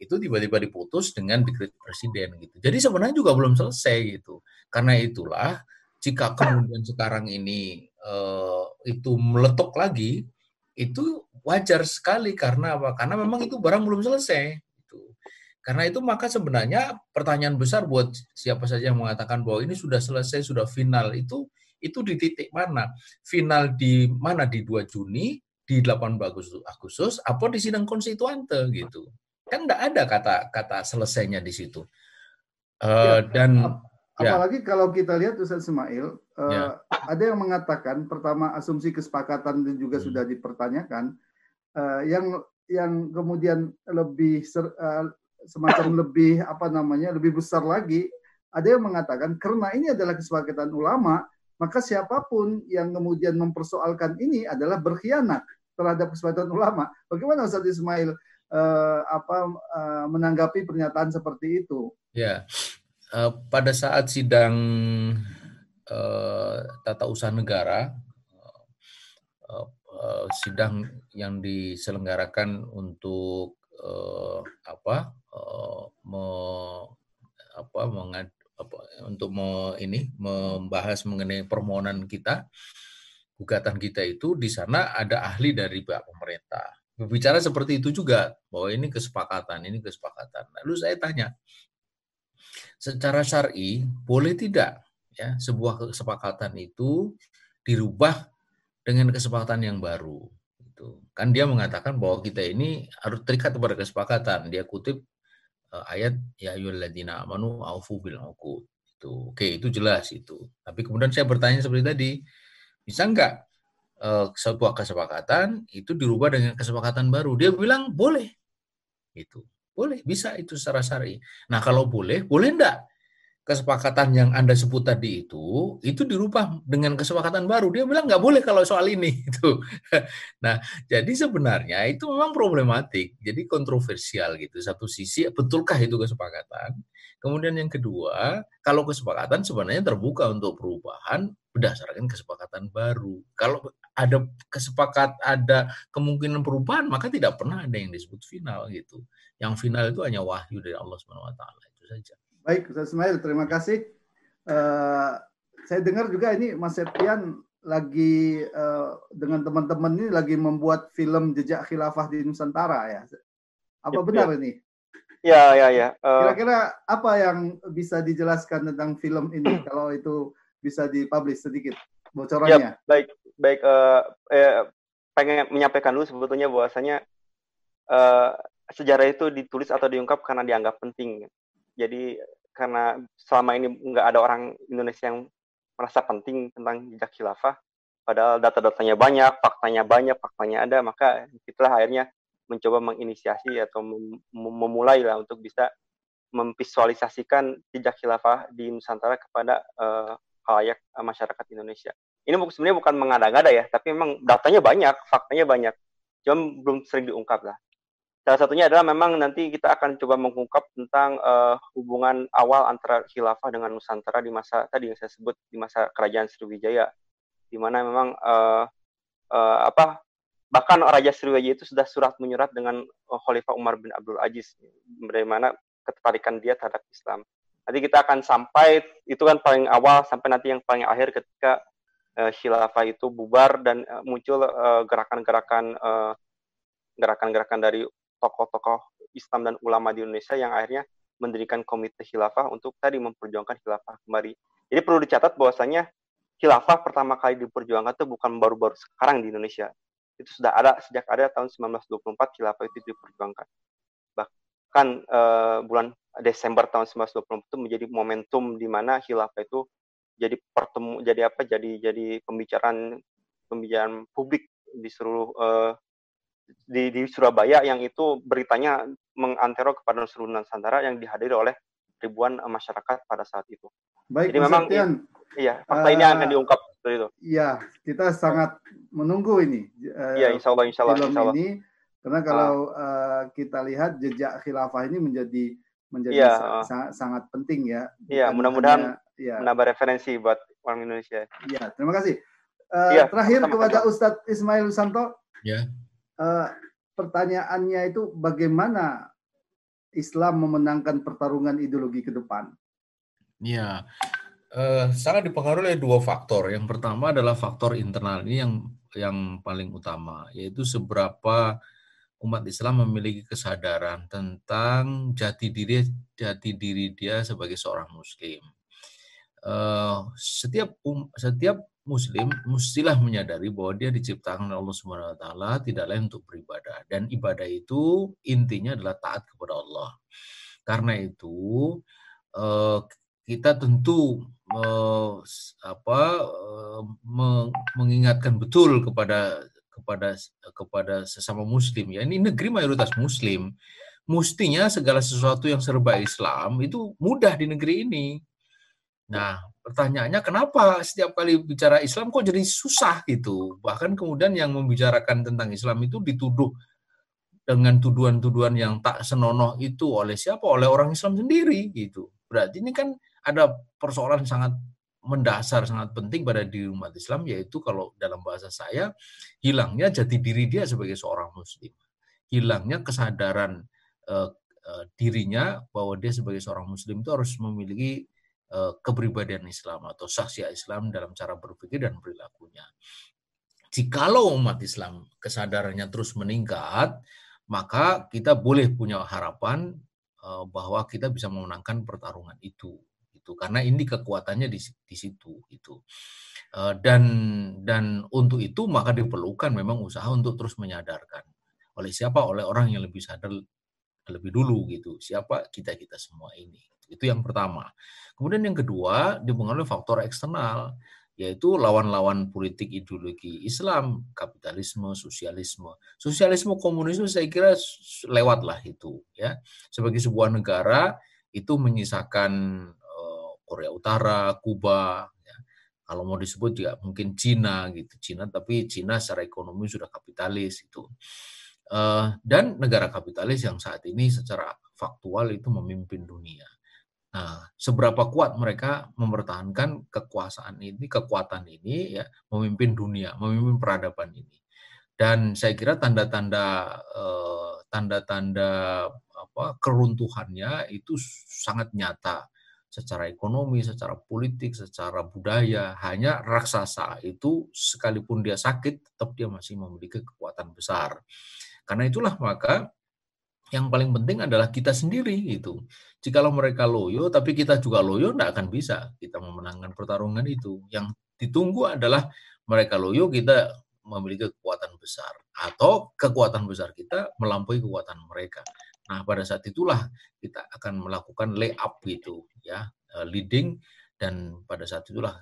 itu tiba-tiba diputus dengan dekret presiden gitu. Jadi sebenarnya juga belum selesai gitu. Karena itulah jika kemudian sekarang ini uh, itu meletok lagi, itu wajar sekali karena apa? Karena memang itu barang belum selesai. Itu. Karena itu maka sebenarnya pertanyaan besar buat siapa saja yang mengatakan bahwa ini sudah selesai, sudah final itu itu di titik mana? Final di mana di 2 Juni, di 8 Agustus, Agustus apa di sidang konstituante gitu. Kan enggak ada kata kata selesainya di situ. Uh, ya, dan ya. apalagi ya. kalau kita lihat Ustaz Ismail, uh, ya. ada yang mengatakan pertama asumsi kesepakatan dan juga hmm. sudah dipertanyakan uh, yang yang kemudian lebih ser, uh, semacam lebih apa namanya lebih besar lagi ada yang mengatakan karena ini adalah kesepakatan ulama maka siapa pun yang kemudian mempersoalkan ini adalah berkhianat terhadap kesepakatan ulama bagaimana Ustaz Ismail uh, apa uh, menanggapi pernyataan seperti itu. Ya uh, pada saat sidang uh, tata usaha negara uh, uh, sidang yang diselenggarakan untuk uh, apa uh, me, apa mengad, untuk me, ini membahas mengenai permohonan kita gugatan kita itu di sana ada ahli dari pihak pemerintah berbicara seperti itu juga bahwa ini kesepakatan ini kesepakatan lalu saya tanya secara syar'i boleh tidak ya sebuah kesepakatan itu dirubah dengan kesepakatan yang baru. Itu kan dia mengatakan bahwa kita ini harus terikat kepada kesepakatan. Dia kutip uh, ayat ya ayyuhalladzina amanu aufu bil. Itu oke itu jelas itu. Tapi kemudian saya bertanya seperti tadi, bisa enggak uh, sebuah kesepakatan itu dirubah dengan kesepakatan baru? Dia bilang boleh. Itu boleh bisa itu secara syar'i. Nah kalau boleh, boleh enggak kesepakatan yang Anda sebut tadi itu, itu dirubah dengan kesepakatan baru. Dia bilang nggak boleh kalau soal ini. <laughs> Itu. Nah, jadi sebenarnya itu memang problematik. Jadi kontroversial gitu. Satu sisi, betulkah itu kesepakatan? Kemudian yang kedua, kalau kesepakatan sebenarnya terbuka untuk perubahan berdasarkan kesepakatan baru. Kalau ada kesepakat, ada kemungkinan perubahan, maka tidak pernah ada yang disebut final gitu. Yang final itu hanya wahyu dari Allah Subhanahu Wa Taala itu saja. Baik, Ustaz Ismail, terima kasih. Uh, saya dengar juga ini Mas Septian lagi uh, dengan teman-teman ini lagi membuat film jejak khilafah di Nusantara ya. Apa ya, benar ya. ini? Ya, ya, ya. Uh, Kira-kira apa yang bisa dijelaskan tentang film ini <clears throat> kalau itu bisa dipublish sedikit bocorannya? Ya, baik, baik. Uh, eh, pengen menyampaikan dulu sebetulnya bahwasanya uh, sejarah itu ditulis atau diungkap karena dianggap penting. Jadi karena selama ini nggak ada orang Indonesia yang merasa penting tentang jejak khilafah, padahal data-datanya banyak, faktanya banyak, faktanya ada, maka itulah akhirnya mencoba menginisiasi atau mem memulai lah untuk bisa memvisualisasikan jejak khilafah di Nusantara kepada uh, halayak masyarakat Indonesia. Ini sebenarnya bukan mengada-ngada ya, tapi memang datanya banyak, faktanya banyak, cuma belum sering diungkap lah. Salah satunya adalah memang nanti kita akan coba mengungkap tentang uh, hubungan awal antara khilafah dengan Nusantara di masa tadi yang saya sebut di masa kerajaan Sriwijaya, di mana memang uh, uh, apa bahkan Raja Sriwijaya itu sudah surat menyurat dengan uh, Khalifah Umar bin Abdul Aziz bagaimana ketertarikan dia terhadap Islam. Nanti kita akan sampai itu kan paling awal sampai nanti yang paling akhir ketika uh, khilafah itu bubar dan uh, muncul gerakan-gerakan uh, gerakan-gerakan dari tokoh-tokoh Islam dan ulama di Indonesia yang akhirnya mendirikan komite khilafah untuk tadi memperjuangkan khilafah kembali. Jadi perlu dicatat bahwasanya khilafah pertama kali diperjuangkan itu bukan baru-baru sekarang di Indonesia itu sudah ada sejak ada tahun 1924 khilafah itu diperjuangkan. Bahkan uh, bulan Desember tahun 1924 itu menjadi momentum di mana khilafah itu jadi pertemu jadi apa jadi jadi pembicaraan pembicaraan publik di seluruh uh, di, di Surabaya yang itu beritanya mengantero kepada seluruh Nusantara yang dihadiri oleh ribuan masyarakat pada saat itu. Baik, Jadi memang iya fakta uh, ini akan diungkap seperti itu. Iya, kita sangat menunggu ini. Uh, iya, insya Allah, insya Allah, film insya Allah. ini karena kalau uh, uh, kita lihat jejak khilafah ini menjadi menjadi ya, uh, sangat, sangat penting ya. Iya, mudah-mudahan ya. menambah referensi buat orang Indonesia. Iya, terima kasih. Uh, ya, terakhir kepada Ustadz Ismail Santo. Ya. Uh, pertanyaannya itu bagaimana Islam memenangkan pertarungan ideologi ke depan? Ya, Uh, sangat dipengaruhi oleh dua faktor. Yang pertama adalah faktor internal ini yang yang paling utama, yaitu seberapa umat Islam memiliki kesadaran tentang jati diri jati diri dia sebagai seorang Muslim. Uh, setiap um, setiap Muslim mestilah menyadari bahwa dia diciptakan oleh Allah Subhanahu Wa Taala tidak lain untuk beribadah. Dan ibadah itu intinya adalah taat kepada Allah. Karena itu uh, kita tentu uh, apa mengingatkan betul kepada kepada kepada sesama muslim. Ya ini negeri mayoritas muslim. Mestinya segala sesuatu yang serba Islam itu mudah di negeri ini nah pertanyaannya kenapa setiap kali bicara Islam kok jadi susah gitu? Bahkan kemudian yang membicarakan tentang Islam itu dituduh dengan tuduhan-tuduhan yang tak senonoh itu oleh siapa? Oleh orang Islam sendiri gitu. Berarti ini kan ada persoalan sangat mendasar sangat penting pada diri umat Islam yaitu kalau dalam bahasa saya hilangnya jati diri dia sebagai seorang muslim. Hilangnya kesadaran uh, uh, dirinya bahwa dia sebagai seorang muslim itu harus memiliki kepribadian Islam atau saksi Islam dalam cara berpikir dan perilakunya. Jikalau umat Islam kesadarannya terus meningkat maka kita boleh punya harapan bahwa kita bisa memenangkan pertarungan itu gitu. Karena ini kekuatannya di, di situ gitu. Dan dan untuk itu maka diperlukan memang usaha untuk terus menyadarkan. Oleh siapa? Oleh orang yang lebih sadar lebih dulu gitu. Siapa kita kita semua ini itu yang pertama kemudian yang kedua dipengaruhi faktor eksternal yaitu lawan-lawan politik ideologi Islam, kapitalisme, sosialisme. Sosialisme, komunisme saya kira lewat lah itu ya. Sebagai sebuah negara itu menyisakan Korea Utara, Kuba, ya. kalau mau disebut juga mungkin Cina gitu, Cina tapi Cina secara ekonomi sudah kapitalis itu. Uh, dan negara kapitalis yang saat ini secara faktual itu memimpin dunia. Nah, seberapa kuat mereka mempertahankan kekuasaan ini, kekuatan ini, ya, memimpin dunia, memimpin peradaban ini. Dan saya kira tanda-tanda eh, tanda-tanda apa keruntuhannya itu sangat nyata secara ekonomi, secara politik, secara budaya. Hanya raksasa itu sekalipun dia sakit, tetap dia masih memiliki kekuatan besar. Karena itulah maka yang paling penting adalah kita sendiri itu. Jikalau mereka loyo, tapi kita juga loyo, tidak akan bisa kita memenangkan pertarungan itu. Yang ditunggu adalah mereka loyo, kita memiliki kekuatan besar. Atau kekuatan besar kita melampaui kekuatan mereka. Nah, pada saat itulah kita akan melakukan layup gitu, ya, eh, leading dan pada saat itulah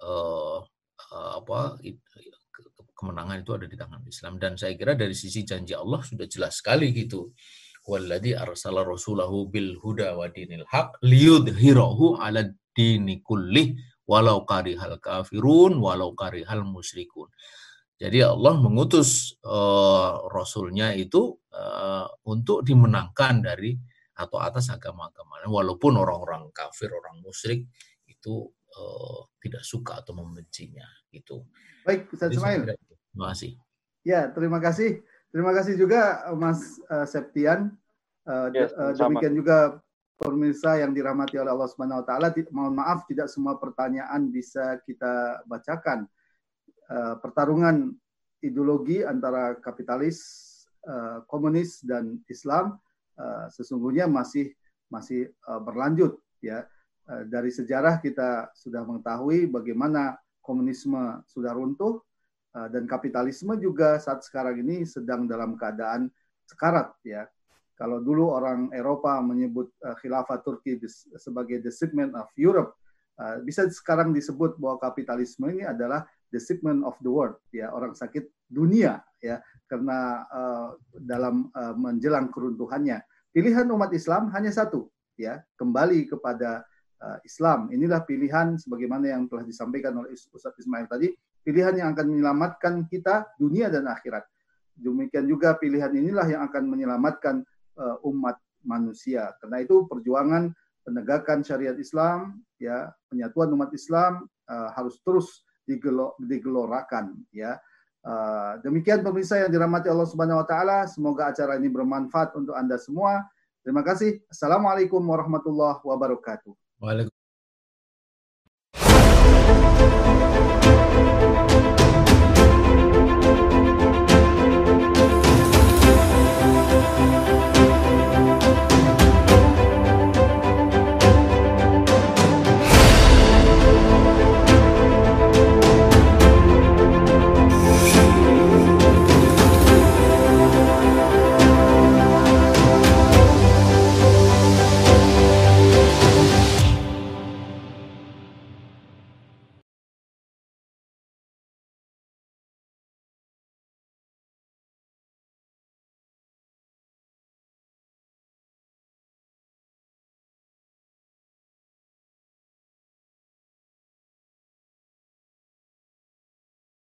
uh, uh, apa kemenangan itu ada di tangan Islam dan saya kira dari sisi janji Allah sudah jelas sekali gitu walladzi arsala rasulahu bil huda wa dinil haq liyudhhirahu 'ala dini kullih walau karihal kafirun walau karihal musyrikun. Jadi Allah mengutus uh, rasulnya itu uh, untuk dimenangkan dari atau atas agama-agama walaupun orang-orang kafir, orang musyrik itu uh, tidak suka atau membencinya itu. Baik, Ustaz Ismail. Terima kasih. Ya, terima kasih. Terima kasih juga Mas uh, Septian. Uh, yes, uh, demikian juga pemirsa yang dirahmati oleh Allah Subhanahu wa taala. Mohon maaf tidak semua pertanyaan bisa kita bacakan. Uh, pertarungan ideologi antara kapitalis, uh, komunis dan Islam uh, sesungguhnya masih masih uh, berlanjut ya. Uh, dari sejarah kita sudah mengetahui bagaimana komunisme sudah runtuh, Eh, dan kapitalisme juga saat sekarang ini sedang dalam keadaan sekarat ya. Kalau dulu orang Eropa menyebut uh, khilafah Turki sebagai the segment of Europe, uh, bisa sekarang disebut bahwa kapitalisme ini adalah the segment of the world ya. Orang sakit dunia ya karena dalam menjelang keruntuhannya. Pilihan umat Islam hanya satu ya kembali kepada Islam. Inilah pilihan sebagaimana yang telah disampaikan oleh Ustaz Ismail tadi pilihan yang akan menyelamatkan kita dunia dan akhirat. Demikian juga pilihan inilah yang akan menyelamatkan uh, umat manusia. Karena itu perjuangan penegakan syariat Islam, ya penyatuan umat Islam uh, harus terus digelo digelorakan. Ya, uh, demikian pemirsa yang dirahmati Allah Subhanahu Wa Taala. Semoga acara ini bermanfaat untuk anda semua. Terima kasih. Assalamualaikum warahmatullahi wabarakatuh. Waalaikumsalam.